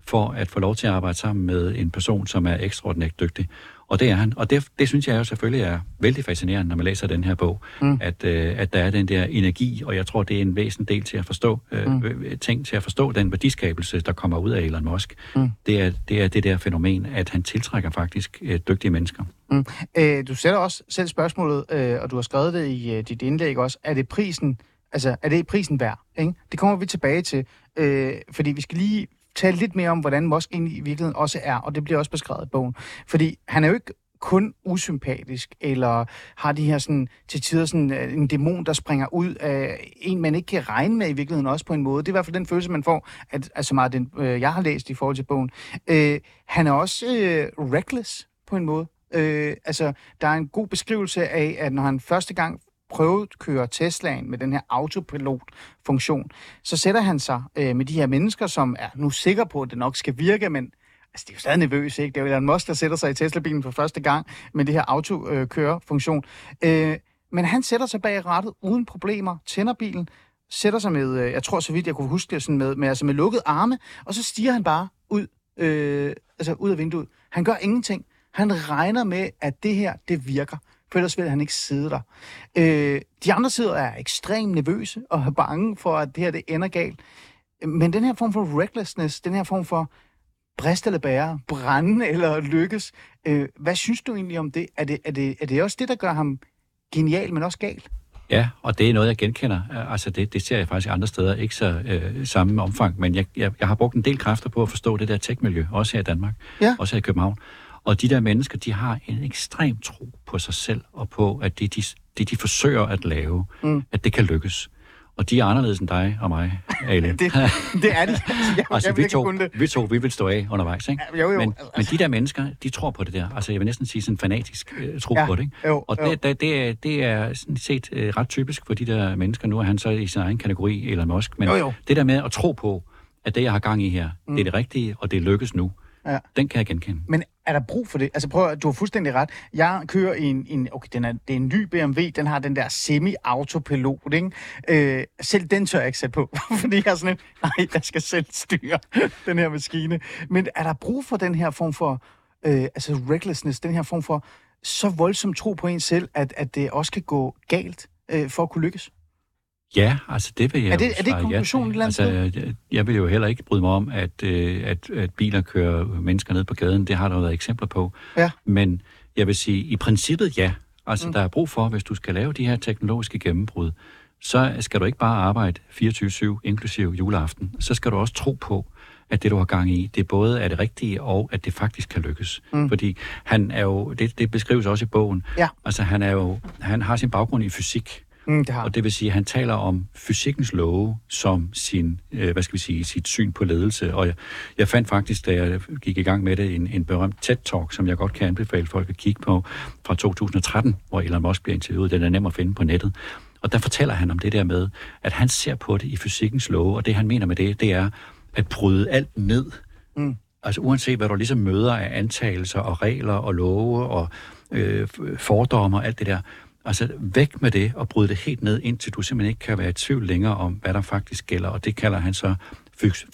for at få lov til at arbejde sammen med en person, som er ekstraordinært dygtig. Og det er han. Og det, det synes jeg jo selvfølgelig er vældig fascinerende, når man læser den her bog, mm. at, øh, at der er den der energi, og jeg tror, det er en væsentlig del til at forstå, øh, mm. Øh, ting til at forstå den værdiskabelse, der kommer ud af Elon Musk. Mm. Det, er, det er det der fænomen, at han tiltrækker faktisk øh, dygtige mennesker. Mm. Øh, du sætter også selv spørgsmålet, øh, og du har skrevet det i øh, dit indlæg også, er det prisen, altså er det prisen værd? Ikke? Det kommer vi tilbage til, øh, fordi vi skal lige tale lidt mere om, hvordan Musk egentlig i virkeligheden også er, og det bliver også beskrevet i bogen. Fordi han er jo ikke kun usympatisk, eller har de her sådan, til tider sådan, øh, en dæmon, der springer ud af en, man ikke kan regne med i virkeligheden også på en måde. Det er i hvert fald den følelse, man får, at, altså meget den, øh, jeg har læst i forhold til bogen. Øh, han er også øh, reckless på en måde. Øh, altså, der er en god beskrivelse af, at når han første gang prøvet køre Teslaen med den her autopilot-funktion, så sætter han sig øh, med de her mennesker, som er nu sikre på, at det nok skal virke, men altså, de er jo stadig nervøse, ikke? Det er jo Elon Musk, der sætter sig i Tesla-bilen for første gang med det her autokøre-funktion. Øh, men han sætter sig bag rattet uden problemer, tænder bilen, sætter sig med, øh, jeg tror så vidt jeg kunne huske det, sådan med, med, altså med lukket arme, og så stiger han bare ud, øh, altså ud af vinduet. Han gør ingenting. Han regner med, at det her, det virker for ellers vil han ikke sidde der. Øh, de andre sider er ekstremt nervøse og er bange for, at det her det ender galt. Men den her form for recklessness, den her form for brist eller bære, brænde (laughs) eller lykkes, øh, hvad synes du egentlig om det? Er, det? er det? er det også det, der gør ham genial, men også galt? Ja, og det er noget, jeg genkender. Altså det, det ser jeg faktisk andre steder, ikke så øh, samme omfang, men jeg, jeg, jeg har brugt en del kræfter på at forstå det der tech-miljø, også her i Danmark, ja. også her i København. Og de der mennesker, de har en ekstrem tro på sig selv, og på, at det, de, det, de forsøger at lave, mm. at det kan lykkes. Og de er anderledes end dig og mig, Ale. (laughs) det, det er de. (laughs) Jeg, altså, jeg vi, to, vi to, vi vil stå af undervejs, ikke? Ja, jo, jo. Men, men de der mennesker, de tror på det der. Altså, jeg vil næsten sige sådan fanatisk uh, tro ja, på det, ikke? Jo, og det, det, det, er, det er sådan set uh, ret typisk for de der mennesker. Nu er han så i sin egen kategori, Elon Musk. Men jo, jo. det der med at tro på, at det, jeg har gang i her, mm. det er det rigtige, og det lykkes nu. Ja. Den kan jeg genkende. Men er der brug for det? Altså prøv du har fuldstændig ret. Jeg kører i en, en okay, den er, det er en ny BMW, den har den der semi-autopilot, ikke? Øh, selv den tør jeg ikke sætte på, (laughs) fordi jeg er sådan en, nej, jeg skal selv styre (laughs) den her maskine. Men er der brug for den her form for, øh, altså recklessness, den her form for så voldsom tro på en selv, at, at det også kan gå galt øh, for at kunne lykkes? Ja, altså det vil jeg Er det, er det konklusionen ja. altså, jeg, jeg vil jo heller ikke bryde mig om, at, øh, at, at biler kører mennesker ned på gaden. Det har der været eksempler på. Ja. Men jeg vil sige, i princippet ja. Altså mm. der er brug for, hvis du skal lave de her teknologiske gennembrud, så skal du ikke bare arbejde 24-7, inklusive juleaften. Så skal du også tro på, at det, du har gang i, det både er det rigtige, og at det faktisk kan lykkes. Mm. Fordi han er jo, det, det beskrives også i bogen, ja. altså han, er jo, han har sin baggrund i fysik, Mm, det har. Og det vil sige, at han taler om fysikkens love som sin, øh, hvad skal vi sige, sit syn på ledelse. Og jeg, jeg fandt faktisk, da jeg gik i gang med det, en, en berømt TED-talk, som jeg godt kan anbefale folk at kigge på, fra 2013, hvor Elon Musk bliver interviewet. Den er nem at finde på nettet. Og der fortæller han om det der med, at han ser på det i fysikkens love, og det han mener med det, det er at bryde alt ned. Mm. Altså uanset hvad du ligesom møder af antagelser og regler og love og øh, fordomme og alt det der, Altså væk med det og bryde det helt ned, indtil du simpelthen ikke kan være i tvivl længere om, hvad der faktisk gælder. Og det kalder han så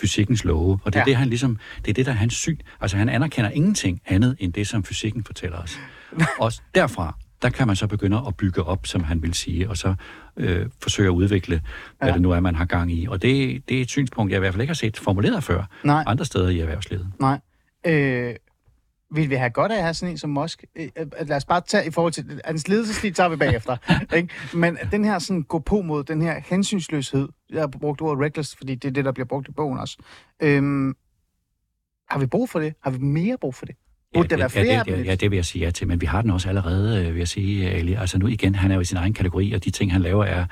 fysikkens love. Og det er ja. det, han ligesom, det er det, der er hans syn. Altså han anerkender ingenting andet, end det, som fysikken fortæller os. (laughs) og derfra, der kan man så begynde at bygge op, som han vil sige, og så øh, forsøge at udvikle, hvad ja. det nu er, man har gang i. Og det, det er et synspunkt, jeg i hvert fald ikke har set formuleret før Nej. andre steder i erhvervslivet. Nej. Øh, vil vi have godt af at have sådan en som Musk? Øh, øh, lad os bare tage i forhold til... Hans ledelsesstil tager vi bagefter. (laughs) ikke? Men den her sådan gå på mod, den her hensynsløshed, jeg har brugt ordet reckless, fordi det er det, der bliver brugt i bogen også. Øhm, Har vi brug for det? Har vi mere brug for det? Burde der være flere ja, det, ja, ja, det vil jeg sige ja til, men vi har den også allerede, øh, vil jeg sige, Ali. Altså nu igen, han er jo i sin egen kategori, og de ting, han laver, er,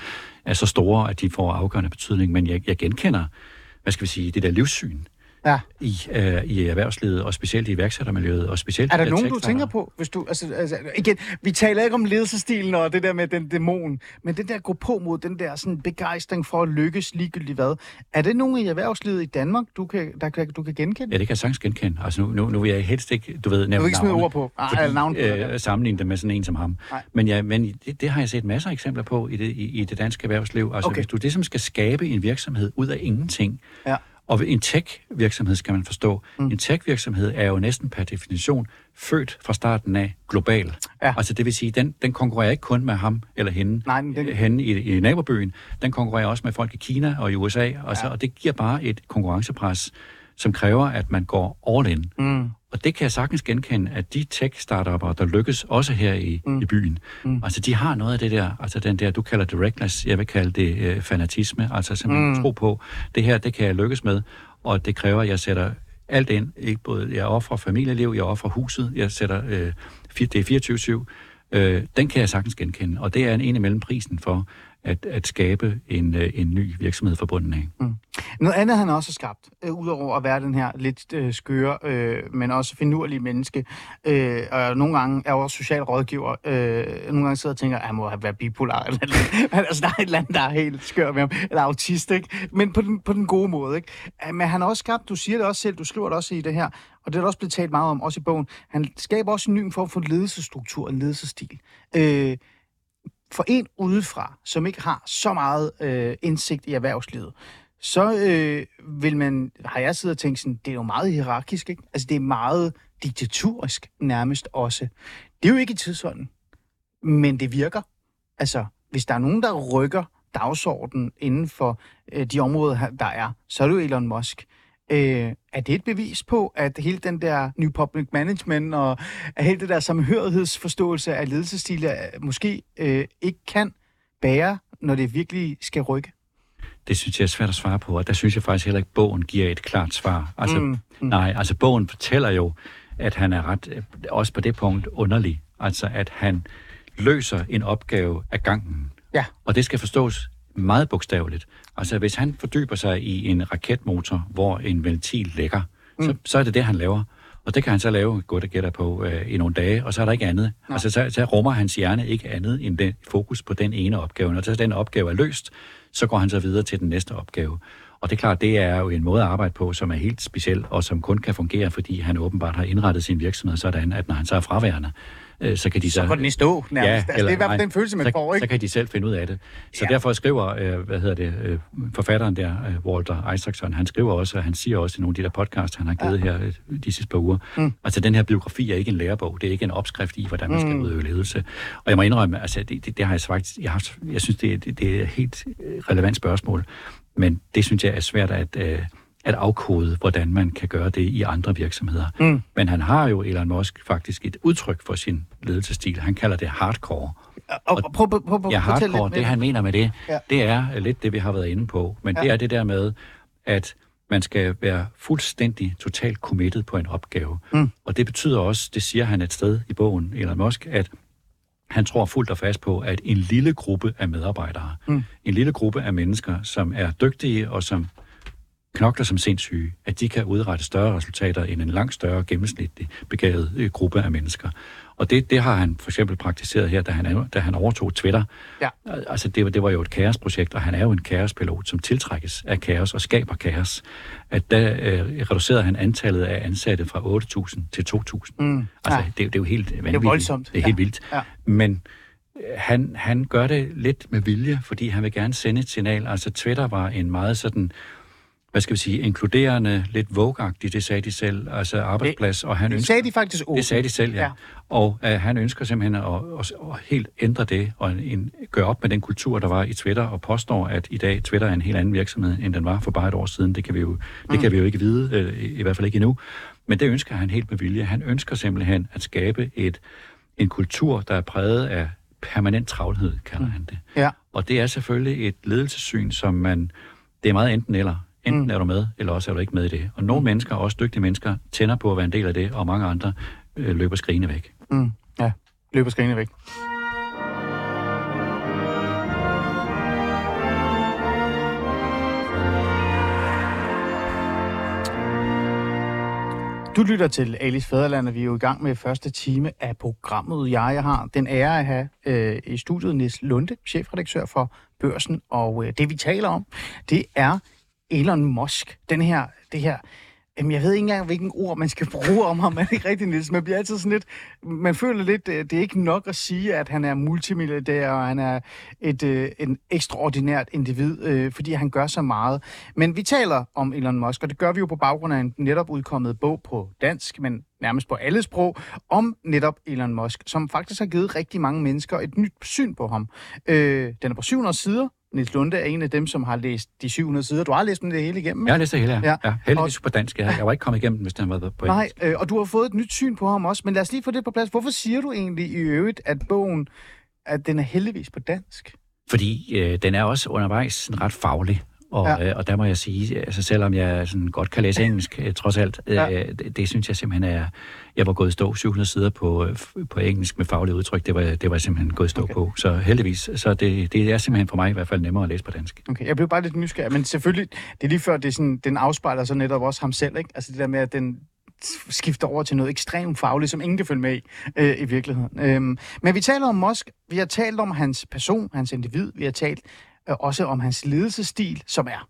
er så store, at de får afgørende betydning, men jeg, jeg genkender, hvad skal vi sige, det der livssyn Ja. i, øh, i erhvervslivet, og specielt i iværksættermiljøet, og specielt... Er der nogen, du tænker på, hvis du... Altså, altså, igen, vi taler ikke om ledelsestilen og det der med den dæmon, men den der gå på mod den der sådan begejstring for at lykkes ligegyldigt hvad. Er det nogen i erhvervslivet i Danmark, du kan, der, kan- du kan genkende? Ja, det kan jeg sagtens genkende. Altså nu, nu, nu vil jeg helst ikke, du ved, Du nævne vil ikke smide ord på. Ah, fordi, navn på. øh, sammenligne det med sådan en som ham. Nej. Men, ja, men det, det har jeg set masser af eksempler på i det, i, i det danske erhvervsliv. Altså Okay. hvis du ligesom skal skabe en virksomhed ud af ingenting, Ja. Og en tech-virksomhed skal man forstå. Mm. En tech-virksomhed er jo næsten per definition født fra starten af global. Ja. Altså det vil sige, den, den konkurrerer ikke kun med ham eller hende, Nej, den- øh, henne i, i nabobyen. Den konkurrerer også med folk i Kina og i USA, og, så, og det giver bare et konkurrencepres, som kræver, at man går all in. Mm. Og det kan jeg sagtens genkende, at de tech-startupper, der lykkes også her i, mm. i byen, mm. altså de har noget af det der, altså den der, du kalder det reckless, jeg vil kalde det øh, fanatisme, altså simpelthen mm. tro på, det her, det kan jeg lykkes med, og det kræver, at jeg sætter alt ind, ikke både, jeg offrer familieliv, jeg offrer huset, jeg sætter, øh, det er 24-7, øh, den kan jeg sagtens genkende, og det er en en imellem prisen for at, at skabe en, øh, en ny virksomhed forbundet af. Mm. Noget andet, han også har skabt, øh, udover at være den her lidt øh, skøre, øh, men også finurlige menneske, øh, og nogle gange er også social rådgiver, øh, nogle gange sidder og tænker, ah, at han må have været bipolar, (laughs) eller, eller altså, der er et eller andet, der er helt skør med ham, eller autist, ikke? Men på den, på den gode måde, ikke? Men han har også skabt, du siger det også selv, du skriver det også i det her, og det er der også blevet talt meget om, også i bogen, han skaber også en ny form for ledelsesstruktur, en ledelsesstil. Øh, for en udefra, som ikke har så meget øh, indsigt i erhvervslivet, så øh, vil man, har jeg siddet og tænkt sådan, det er jo meget hierarkisk, ikke? Altså det er meget diktaturisk nærmest også. Det er jo ikke i tidsånden, men det virker. Altså, hvis der er nogen, der rykker dagsordenen inden for øh, de områder, der er, så er det jo Elon Musk. Øh, er det et bevis på, at hele den der New Public Management og at hele det der samhørighedsforståelse af ledelsesstil øh, måske øh, ikke kan bære, når det virkelig skal rykke? Det synes jeg er svært at svare på, og der synes jeg faktisk heller ikke, at bogen giver et klart svar. Altså, Mm, mm, mm. Nej, altså bogen fortæller jo, at han er ret, øh, også på det punkt, underlig. Altså, at han løser en opgave af gangen. Ja. Og det skal forstås meget bogstaveligt. Altså, hvis han fordyber sig i en raketmotor, hvor en ventil ligger, mm. så, så er det det, han laver. Og det kan han så lave, godt og gætter på, øh, i nogle dage, og så er der ikke andet. Nej. Altså, så, så rummer hans hjerne ikke andet end den fokus på den ene opgave. Når så den opgave er løst, så går han så videre til den næste opgave. Og det er klart, det er jo en måde at arbejde på, som er helt speciel, og som kun kan fungere, fordi han åbenbart har indrettet sin virksomhed sådan, at når han så er fraværende, øh, så kan de så... Så går den i stå, nærmest. Ja, altså, det er i hvert fald den følelse, man så, får, ikke? Så kan de selv finde ud af det. Så Ja. derfor skriver, øh, hvad hedder det, øh, forfatteren der, øh, Walter Isaacson, han skriver også, og han siger også i nogle af de der podcasts, han har givet ja. her øh, de sidste par uger, mm. altså den her biografi er ikke en lærebog, det er ikke en opskrift i, hvordan man skal Mm. udøve ledelse. Og jeg må indrømme, altså det, det, det har jeg faktisk, jeg, har, jeg synes, det, det, det er et helt øh, relevant spørgsmål, men det synes jeg er svært at, øh, at afkode, hvordan man kan gøre det i andre virksomheder. Mm. Men han har jo, Elon Musk, faktisk et udtryk for sin ledelsesstil. Han kalder det hardcore. Og, og prøv, prøv, prøv, prøv, Ja, hardcore, det han mener med det, Ja. det er lidt det, vi har været inde på. Men ja. det er det der med, at man skal være fuldstændig totalt committed på en opgave. Mm. Og det betyder også, det siger han et sted i bogen, Elon Musk, at han tror fuldt og fast på, at en lille gruppe af medarbejdere, Mm. en lille gruppe af mennesker, som er dygtige og som knokler som sindssyge, at de kan udrette større resultater end en langt større gennemsnitlig begavet øh, gruppe af mennesker. Og det, det har han for eksempel praktiseret her, da han, da han overtog Twitter. Ja. Altså, det, var- det var jo et kaosprojekt, og han er jo en kaospilot, som tiltrækkes af kaos og skaber kaos. At der øh, reducerede han antallet af ansatte fra 8.000 til 2.000. Mm. Altså, Ja. det, det er jo helt vanvittigt. voldsomt. Det er helt Ja. vildt. Ja. Men øh, han, han gør det lidt med vilje, fordi han vil gerne sende et signal. Altså, Twitter var en meget sådan hvad skal vi sige, inkluderende, lidt vogue det sagde de selv, altså arbejdsplads, og han Det ønsker... sagde de faktisk åbent. Det sagde de selv, ja. Ja. Og uh, han ønsker simpelthen at, at, at helt ændre det, og en, en, gøre op med den kultur, der var i Twitter, og påstår, at i dag Twitter er en helt anden virksomhed, end den var for bare et år siden. Det kan vi jo, det kan vi jo ikke vide, øh, i, i hvert fald ikke endnu. Men det ønsker han helt med vilje. Han ønsker simpelthen at skabe et, en kultur, der er præget af permanent travlhed, kalder han det. Ja. Og det er selvfølgelig et ledelsessyn, som man... Det er meget enten eller. Enten mm. er du med, eller også er du ikke med i det. Og nogle mm. mennesker, også dygtige mennesker, tænder på at være en del af det, og mange andre øh, løber skrigende væk. Mm. Ja, løber skrigende væk. Du lytter til Alice Fæderland, og vi er jo i gang med første time af programmet. Jeg, jeg har den ære at have øh, i studiet Nis Lunde, chefredaktør for Børsen, og øh, det vi taler om, det er Elon Musk. Den her, det her Jamen, jeg ved ikke engang, hvilken ord man skal bruge om ham. Er det ikke rigtigt, Niels? Man bliver altid sådan lidt... Man føler lidt, øh, det er ikke nok at sige, at han er multimilliardær, og han er et øh, en ekstraordinært individ, øh, fordi han gør så meget. Men vi taler om Elon Musk, og det gør vi jo på baggrund af en netop udkommet bog på dansk, men nærmest på alle sprog, om netop Elon Musk, som faktisk har givet rigtig mange mennesker et nyt syn på ham. Øh, den er på 700 sider, Nils Lunde er en af dem, som har læst de 700 sider. Du har læst dem det hele igennem? Jeg har læst det hele, ja. ja. ja heldigvis og, på dansk. Jeg, jeg var ikke kommet igennem, hvis den var på engelsk. Nej, øh, og du har fået et nyt syn på ham også. Men lad os lige få det på plads. Hvorfor siger du egentlig i øvrigt, at bogen at den er heldigvis på dansk? Fordi øh, den er også undervejs ret faglig. Og, ja. øh, og der må jeg sige, altså selvom jeg sådan godt kan læse engelsk, øh, trods alt, ja. øh, det, det synes jeg simpelthen er... Jeg var gået stå 700 sider på, øh, på engelsk med faglige udtryk, det var, det var simpelthen gået stå okay. på. Så heldigvis, så det, det er simpelthen for mig i hvert fald nemmere at læse på dansk. Okay, jeg blev bare lidt nysgerrig, men selvfølgelig, det er lige før, det er sådan, den afspejler så netop også ham selv, ikke? Altså det der med, at den, skifter over til noget ekstremt fagligt, som ingen kan følge med i, øh, i virkeligheden. Øhm, men vi taler om Musk, vi har talt om hans person, hans individ, vi har talt Øh, også om hans ledelsesstil, som er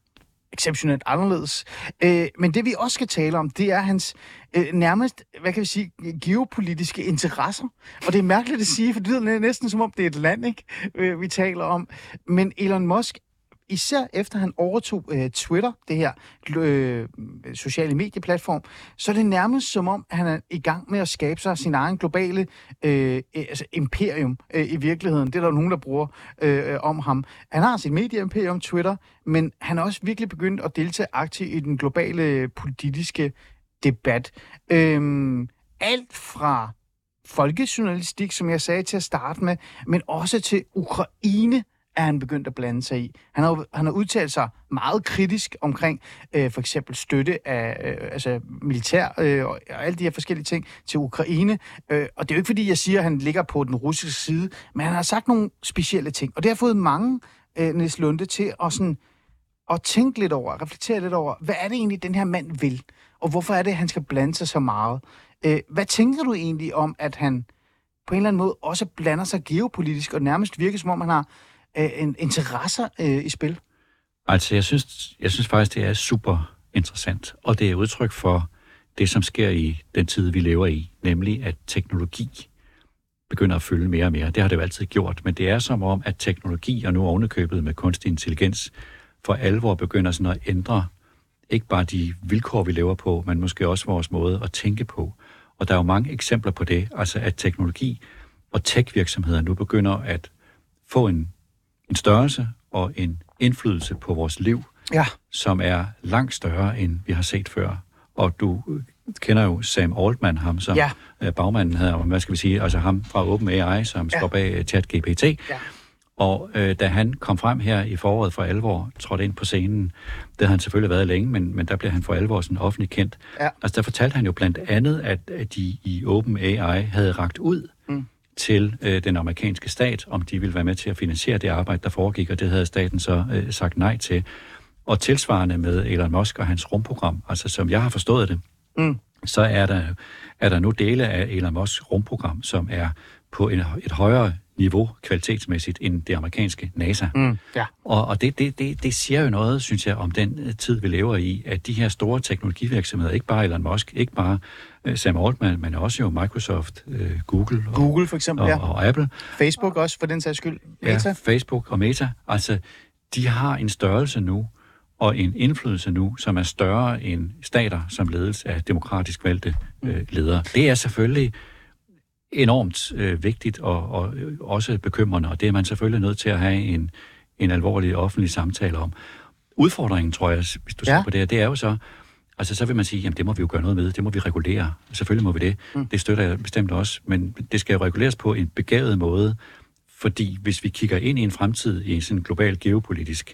exceptionelt anderledes. Øh, men det vi også skal tale om, det er hans øh, nærmest, hvad kan vi sige, geopolitiske interesser. Og det er mærkeligt at sige, for det lyder næsten som om det er et land, ikke, øh, vi taler om. Men Elon Musk især efter han overtog øh, Twitter, det her øh, sociale medieplatform, så er det nærmest som om, han er i gang med at skabe sig sin egen globale øh, altså imperium øh, i virkeligheden. Det er der nogen, der bruger øh, øh, om ham. Han har sit medieimperium, Twitter, men han er også virkelig begyndt at deltage aktivt i den globale politiske debat. Øh, alt fra folkejournalistik, som jeg sagde til at starte med, men også til Ukraine er han begyndt at blande sig i. Han har, han har udtalt sig meget kritisk omkring øh, for eksempel støtte af øh, altså militær øh, og alle de her forskellige ting til Ukraine. Øh, og det er jo ikke fordi, jeg siger, at han ligger på den russiske side, men han har sagt nogle specielle ting. Og det har fået mange, øh, Niels Lunde, til at, sådan, at tænke lidt over, reflektere lidt over, hvad er det egentlig, den her mand vil? Og hvorfor er det, at han skal blande sig så meget? Øh, hvad tænker du egentlig om, at han på en eller anden måde også blander sig geopolitisk, og nærmest virker som om, han har øh, interesser øh, i spil? Altså, jeg synes, jeg synes faktisk, det er super interessant, og det er udtryk for det, som sker i den tid, vi lever i, nemlig at teknologi begynder at følge mere og mere. Det har det jo altid gjort, men det er som om, at teknologi, og nu ovenikøbet med kunstig intelligens, for alvor begynder sådan at ændre ikke bare de vilkår, vi lever på, men måske også vores måde at tænke på. Og der er jo mange eksempler på det, altså at teknologi og tech-virksomheder nu begynder at få en en størrelse og en indflydelse på vores liv, ja. som er langt større, end vi har set før. Og du kender jo Sam Altman, ham som ja. Øh, bagmanden hedder, hvad skal vi sige, altså ham fra OpenAI, som ja. står bag øh, ChatGPT. Ja. Og øh, da han kom frem her i foråret for alvor, trådte ind på scenen, det havde han selvfølgelig været længe, men, men der blev han for alvor sådan offentligt kendt. Ja. Altså der fortalte han jo blandt andet, at, at de i OpenAI havde ragt ud til øh, den amerikanske stat, om de ville være med til at finansiere det arbejde, der foregik, og det havde staten så øh, sagt nej til. Og tilsvarende med Elon Musk og hans rumprogram, altså som jeg har forstået det, mm. så er der, er der nu dele af Elon Musks rumprogram, som er på en, et højere niveau kvalitetsmæssigt end det amerikanske NASA. Mm, ja. Og, og det, det, det, det siger jo noget, synes jeg, om den øh, tid, vi lever i, at de her store teknologivirksomheder, ikke bare Elon Musk, ikke bare uh, Sam Altman, men også jo Microsoft, uh, Google. Og, Google for eksempel, og, ja. Og Apple. Facebook også, for den sags skyld. Meta. Ja, Facebook og Meta. Altså, de har en størrelse nu, og en indflydelse nu, som er større end stater, som ledes af demokratisk valgte uh, ledere. Det er selvfølgelig enormt øh, vigtigt og, og også bekymrende, og det er man selvfølgelig nødt til at have en, en alvorlig offentlig samtale om. Udfordringen, tror jeg, hvis du ja. ser på det det er jo så, altså så vil man sige, jamen det må vi jo gøre noget med, det må vi regulere. Selvfølgelig må vi det. Mm. Det støtter jeg bestemt også, men det skal jo reguleres på en begavet måde, fordi hvis vi kigger ind i en fremtid i en sådan global geopolitisk,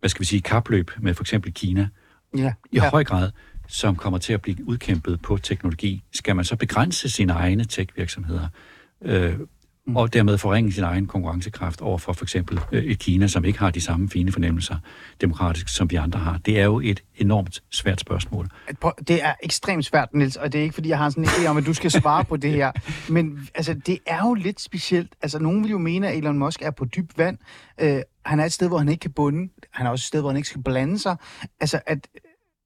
hvad skal vi sige, kapløb med for eksempel Kina, Ja. i ja. høj grad, som kommer til at blive udkæmpet på teknologi. Skal man så begrænse sine egne tech-virksomheder, øh, og dermed forringe sin egen konkurrencekraft over for for eksempel øh, et Kina, som ikke har de samme fine fornemmelser demokratisk, som vi andre har? Det er jo et enormt svært spørgsmål. Det er ekstremt svært, Niels, og det er ikke, fordi jeg har sådan en idé om, at du skal svare på det her. (laughs) Men altså, det er jo lidt specielt. Altså, nogen vil jo mene, at Elon Musk er på dyb vand. Øh, han er et sted, hvor han ikke kan bunde. Han er også et sted, hvor han ikke skal blande sig. Altså, at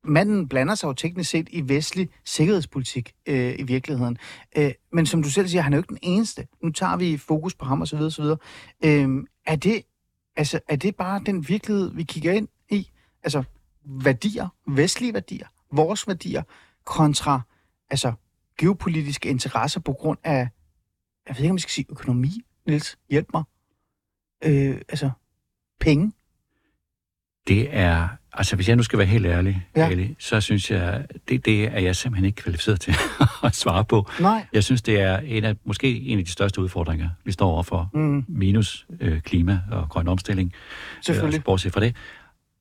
manden blander sig jo teknisk set i vestlig sikkerhedspolitik øh, i virkeligheden. Øh, men som du selv siger, han er jo ikke den eneste. Nu tager vi fokus på ham osv. osv. Øh, er, det, altså, er det bare den virkelighed, vi kigger ind i? Altså værdier, vestlige værdier, vores værdier, kontra altså, geopolitiske interesser på grund af, jeg ved ikke, om vi skal sige økonomi, Niels, hjælp mig. Øh, altså, penge. Det er Altså, hvis jeg nu skal være helt ærlig, ja. Ali, så synes jeg, det, det er jeg simpelthen ikke kvalificeret til (laughs) at svare på. Nej. Jeg synes, det er en af, måske en af de største udfordringer, vi står overfor. Mm. Minus øh, klima og grøn omstilling. Selvfølgelig. Øh, bortset fra det.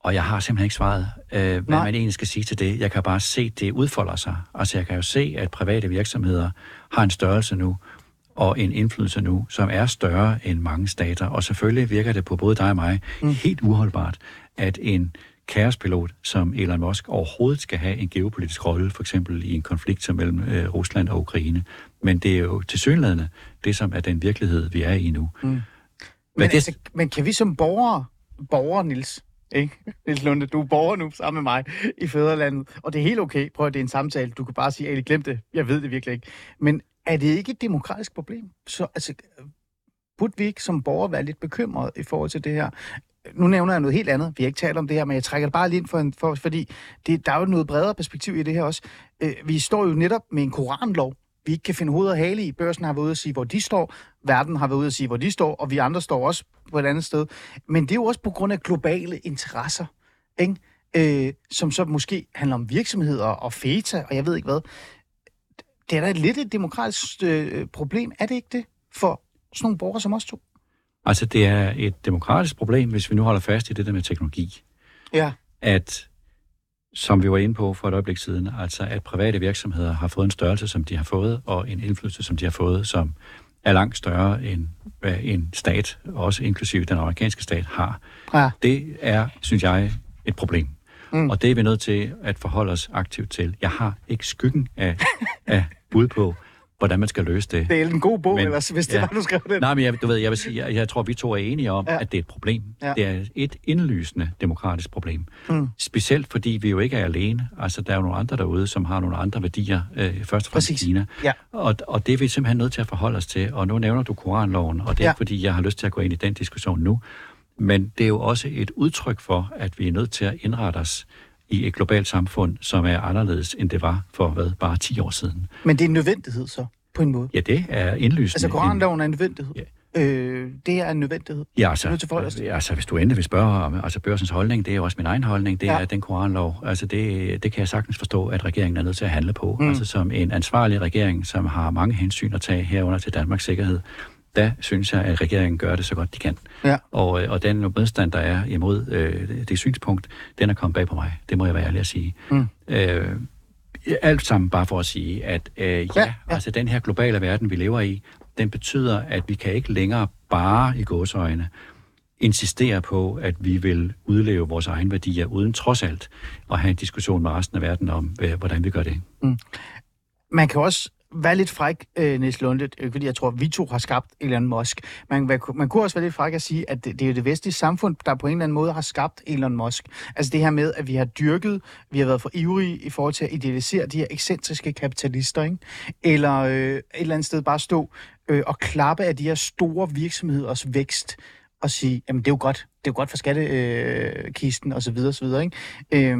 Og jeg har simpelthen ikke svaret, øh, hvad Nej. man egentlig skal sige til det. Jeg kan bare se, det udfolder sig. Altså, jeg kan jo se, at private virksomheder har en størrelse nu, og en indflydelse nu, som er større end mange stater. Og selvfølgelig virker det på både dig og mig mm. helt uholdbart, at en kaospilot, som Elon Musk overhovedet skal have en geopolitisk rolle, for eksempel i en konflikt som mellem øh, Rusland og Ukraine. Men det er jo til synlædende det, som er den virkelighed, vi er i nu. Mm. Men, men, det... altså, men kan vi som borgere, borgere, Nils, ikke? Niels Lunde, du er borger nu sammen med mig i Fæderlandet, og det er helt okay. Prøv at det er en samtale. Du kan bare sige, at glem det. Jeg ved det virkelig ikke. Men er det ikke et demokratisk problem? Så altså, burde vi ikke som borgere være lidt bekymrede i forhold til det her? Nu nævner jeg noget helt andet. Vi har ikke talt om det her, men jeg trækker det bare lige ind, for, en, for, fordi det, der er jo noget bredere perspektiv i det her også. Øh, vi står jo netop med en koranlov, vi ikke kan finde hoved og hale i. Børsen har været ude at sige, hvor de står. Verden har været ude at sige, hvor de står. Og vi andre står også på et andet sted. Men det er jo også på grund af globale interesser, ikke? Øh, som så måske handler om virksomheder og feta, og jeg ved ikke hvad. Det er da lidt et demokratisk øh, problem, er det ikke det? For sådan nogle borgere som os to? Altså, det er et demokratisk problem, hvis vi nu holder fast i det der med teknologi. Ja. At, som vi var inde på for et øjeblik siden, altså at private virksomheder har fået en størrelse, som de har fået, og en indflydelse, som de har fået, som er langt større end hvad en stat, også inklusive den amerikanske stat, har. Ja. Det er, synes jeg, et problem. Mm. Og det er vi nødt til at forholde os aktivt til. Jeg har ikke skyggen af, af bud på, hvordan man skal løse det. Det er en god bog, men, ellers, hvis det ja. var, du skrev det. Nej, men jeg, du ved, jeg, vil sige, jeg, jeg tror, vi to er enige om, ja. at det er et problem. Ja. Det er et indlysende demokratisk problem. Mm. Specielt fordi vi jo ikke er alene. Altså, der er jo nogle andre derude, som har nogle andre værdier, øh, først og fremmest i Kina. Ja. Og, og det er vi simpelthen nødt til at forholde os til. Og nu nævner du Koranloven, og det er ja. fordi, jeg har lyst til at gå ind i den diskussion nu. Men det er jo også et udtryk for, at vi er nødt til at indrette os i et globalt samfund, som er anderledes, end det var for hvad, bare 10 år siden. Men det er en nødvendighed så, på en måde? Ja, det er indlysende. Altså, koranloven er en nødvendighed? Ja. Øh, det er en nødvendighed. Ja, altså, til altså hvis du endelig vil spørge om altså børsens holdning, det er også min egen holdning, det ja. er den koranlov. Altså det, det kan jeg sagtens forstå, at regeringen er nødt til at handle på. Mm. Altså som en ansvarlig regering, som har mange hensyn at tage herunder til Danmarks sikkerhed, der synes jeg, at regeringen gør det så godt de kan. Ja. Og, øh, og den modstand, der er imod øh, det synspunkt, den er kommet bag på mig. Det må jeg være ærlig at sige. Mm. Øh, alt sammen bare for at sige, at øh, ja, ja, altså den her globale verden, vi lever i, den betyder, at vi kan ikke længere bare i gåsøjne insistere på, at vi vil udleve vores egne værdier, uden trods alt at have en diskussion med resten af verden om, hvordan vi gør det. Mm. Man kan også være lidt fræk, øh, Niels Lunde, øh, fordi jeg tror, at vi to har skabt Elon Musk. Man, man kunne også være lidt fræk at sige, at det, det er det vestlige samfund, der på en eller anden måde har skabt Elon Musk. Altså det her med, at vi har dyrket, vi har været for ivrige i forhold til at idealisere de her ekscentriske kapitalister, ikke? eller øh, et eller andet sted bare stå øh, og klappe af de her store virksomheders vækst og sige, jamen det er jo godt, det er jo godt for skattekisten øh, osv. osv. Ikke? Øh,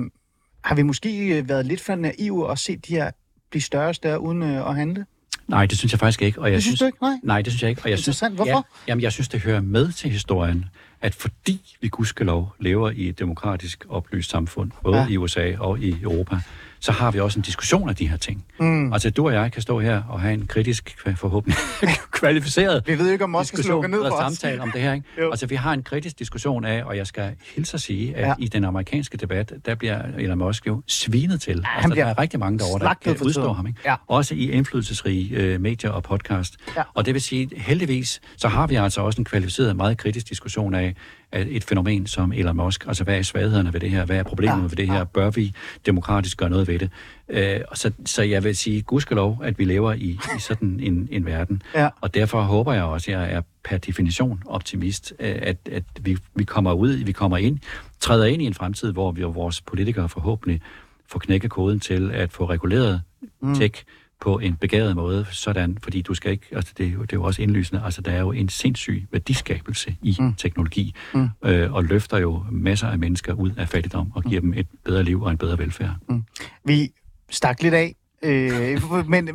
har vi måske øh, været lidt for naive og set de her blive større og større uden øh, at handle? Nej, det synes jeg faktisk ikke. Og jeg det synes, synes du ikke? Nej. Nej, det synes jeg ikke. Og jeg synes, Hvorfor? Ja, jamen, jeg synes, det hører med til historien, at fordi vi gudskelov lever i et demokratisk oplyst samfund, både ja. i USA og i Europa, så har vi også en diskussion af de her ting. Mm. Altså, du og jeg kan stå her og have en kritisk, forhåbentlig (laughs) kvalificeret vi ved ikke, om Moskva diskussion ned for samtale om det her. Ikke? altså, vi har en kritisk diskussion af, og jeg skal hilse at sige, at ja. i den amerikanske debat, der bliver Elon Musk jo svinet til. Ja, altså, der er rigtig mange derovre, der kan udstå ham. Ikke? Ja. Også i indflydelsesrige øh, medier og podcast. Ja. Og det vil sige, heldigvis, så har vi altså også en kvalificeret, meget kritisk diskussion af, et fænomen som Elon Musk. Altså, hvad er svaghederne ved det her? Hvad er problemet ja, ved det her? Ja. Bør vi demokratisk gøre noget ved det? Øh, så, så jeg vil sige, gudskelov, at vi lever i, i sådan en, en verden. (laughs) Ja. Og derfor håber jeg også, at jeg er per definition optimist, øh, at, at vi, vi kommer ud, vi kommer ind, træder ind i en fremtid, hvor vi og vores politikere forhåbentlig får knækket koden til at få reguleret mm. tech på en begavet måde, sådan, fordi du skal ikke, altså det, er jo, det er jo også indlysende, altså der er jo en sindssyg værdiskabelse i mm. teknologi, mm. Øh, og løfter jo masser af mennesker ud af fattigdom og giver mm. dem et bedre liv og en bedre velfærd. Mm. Vi stak lidt af, øh, men,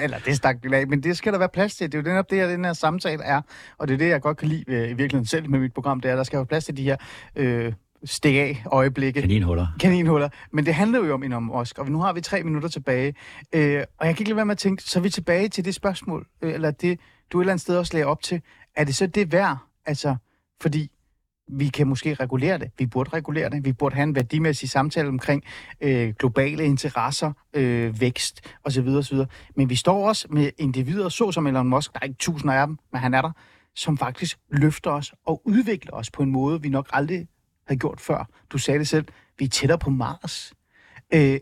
eller det stak lidt af, men det skal der være plads til. Det er jo den, det, den her samtale er, og det er det, jeg godt kan lide øh, i virkeligheden selv med mit program, det er, at der skal være plads til de her øh, stik af øjeblikke. Kaninhuller. Kaninhuller. Men det handler jo om Elon Musk, og nu har vi tre minutter tilbage. Øh, og jeg kan ikke lade være med at tænke, så er vi tilbage til det spørgsmål, øh, eller det, du et eller andet sted også lagde op til. Er det så det værd? Altså, fordi vi kan måske regulere det. Vi burde regulere det. Vi burde have en værdimæssig samtale omkring øh, globale interesser, øh, vækst osv. osv. Men vi står også med individer, så som Elon Musk, der er ikke tusinder af dem, men han er der, som faktisk løfter os og udvikler os på en måde, vi nok aldrig har gjort før. Du sagde det selv, vi er tættere på Mars. Øh,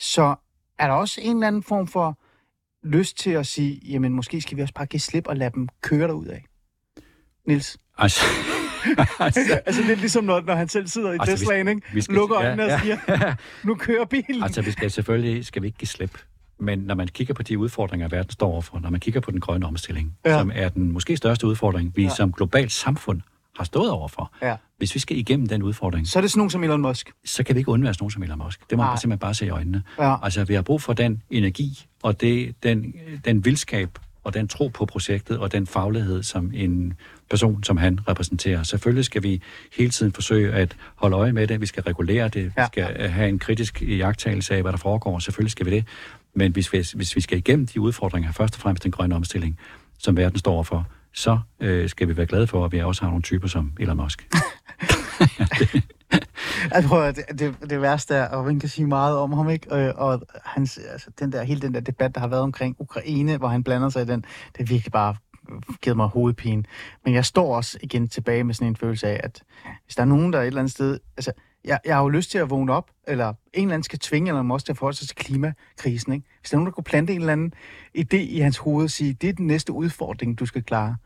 så er der også en eller anden form for lyst til at sige, jamen måske skal vi også bare give slip og lade dem køre ud af. Nils? Altså, altså, (laughs) altså lidt ligesom når, når han selv sidder i altså, Teslaen, ikke? Vi skal, lukker øjnene ja, og siger, ja. nu kører bilen. Altså vi skal selvfølgelig skal vi ikke give slip. Men når man kigger på de udfordringer, verden står overfor, når man kigger på den grønne omstilling, ja. som er den måske største udfordring, vi ja. som globalt samfund har stået overfor. Ja. Hvis vi skal igennem den udfordring... Så er det sådan nogen som Elon Musk? Så kan vi ikke undvære nogen som Elon Musk. Det må man simpelthen bare se i øjnene. Ja. Altså, vi har brug for den energi, og det, den, den vildskab, og den tro på projektet, og den faglighed, som en person som han repræsenterer. Selvfølgelig skal vi hele tiden forsøge at holde øje med det, vi skal regulere det, ja. vi skal have en kritisk jagttagelse af, hvad der foregår, selvfølgelig skal vi det. Men hvis vi, hvis vi skal igennem de udfordringer, først og fremmest den grønne omstilling, som verden står overfor, så øh, skal vi være glade for, at vi også har nogle typer som Elon Musk. (laughs) (laughs) altså, prøv, det, det, det værste er, og man kan sige meget om ham, ikke? Og, og hans, altså, den der, hele den der debat, der har været omkring Ukraine, hvor han blander sig i den, det er virkelig bare givet mig hovedpine. Men jeg står også igen tilbage med sådan en følelse af, at hvis der er nogen, der er et eller andet sted... Altså, jeg, jeg har jo lyst til at vågne op, eller en eller anden skal tvinge eller også til at forholde sig til klimakrisen. Ikke? Hvis der er nogen, der kunne plante en eller anden idé i hans hoved og sige, det er den næste udfordring, du skal klare,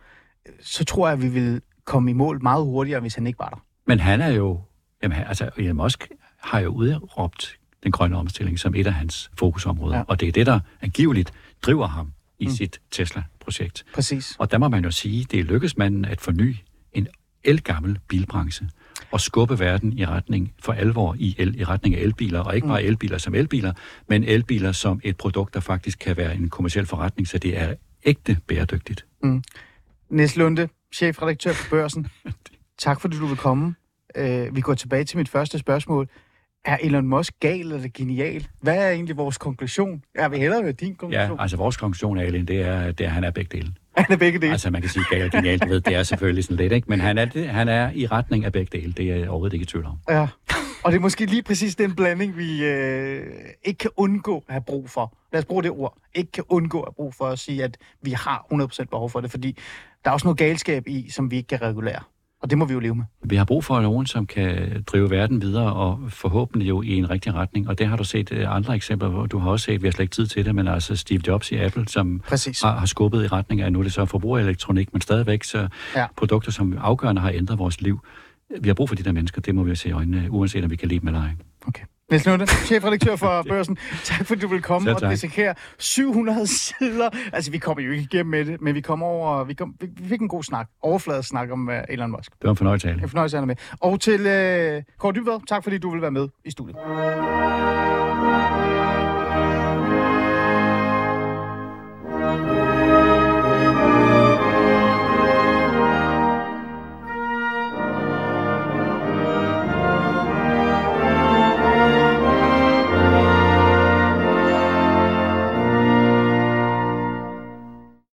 så tror jeg, at vi vil komme i mål meget hurtigere, hvis han ikke var der. Men han er jo... Jamen, altså, Elon Musk har jo udråbt den grønne omstilling som et af hans fokusområder. Ja. Og det er det, der angiveligt driver ham i mm. sit Tesla-projekt. Præcis. Og der må man jo sige, det er lykkes manden at forny en elgammel bilbranche og skubbe verden i retning for alvor i, el, i retning af elbiler, og ikke mm. bare elbiler som elbiler, men elbiler som et produkt, der faktisk kan være en kommersiel forretning, så det er ægte bæredygtigt. Mm. Niels Lunde, chefredaktør på Børsen. (laughs) tak fordi du vil komme. Uh, vi går tilbage til mit første spørgsmål. Er Elon Musk gal eller genial? Hvad er egentlig vores konklusion? Jeg vil hellere høre din konklusion. Ja, altså vores konklusion, er, det er, at han er begge dele. (laughs) Han er begge dele. Altså man kan sige gal og genial, det, ved, det er selvfølgelig sådan lidt, ikke? Men han er, han er i retning af begge dele, det er jeg overhovedet ikke i tvivl om. Ja, og det er måske lige præcis den blanding, vi øh, ikke kan undgå at have brug for. Lad os bruge det ord. Ikke kan undgå at have brug for at sige, at vi har 100% behov for det, fordi der er også noget galskab i, som vi ikke kan regulere. Og det må vi jo leve med. Vi har brug for nogen, som kan drive verden videre, og forhåbentlig jo i en rigtig retning. Og det har du set øh, andre eksempler hvor Du har også set, vi har slet ikke tid til det, men altså Steve Jobs i Apple, som har, har skubbet i retning af, nu er det så forbrugerelektronik, men stadigvæk så ja. produkter, som afgørende har ændret vores liv. Vi har brug for de der mennesker, det må vi se i øjnene, uanset om vi kan lide dem eller ej. Okay. Niels Lunde, (laughs) chefredaktør for Børsen. Tak fordi du vil komme og dissekere 700 sider. Altså, vi kommer jo ikke igennem med det, men vi kom over, vi, kom, vi fik en god snak, overfladesnak om uh, Elon Musk. Det var en fornøjelse. En fornøjelse at med. Og til uh, Kåre Dybvad, tak fordi du vil være med i studiet.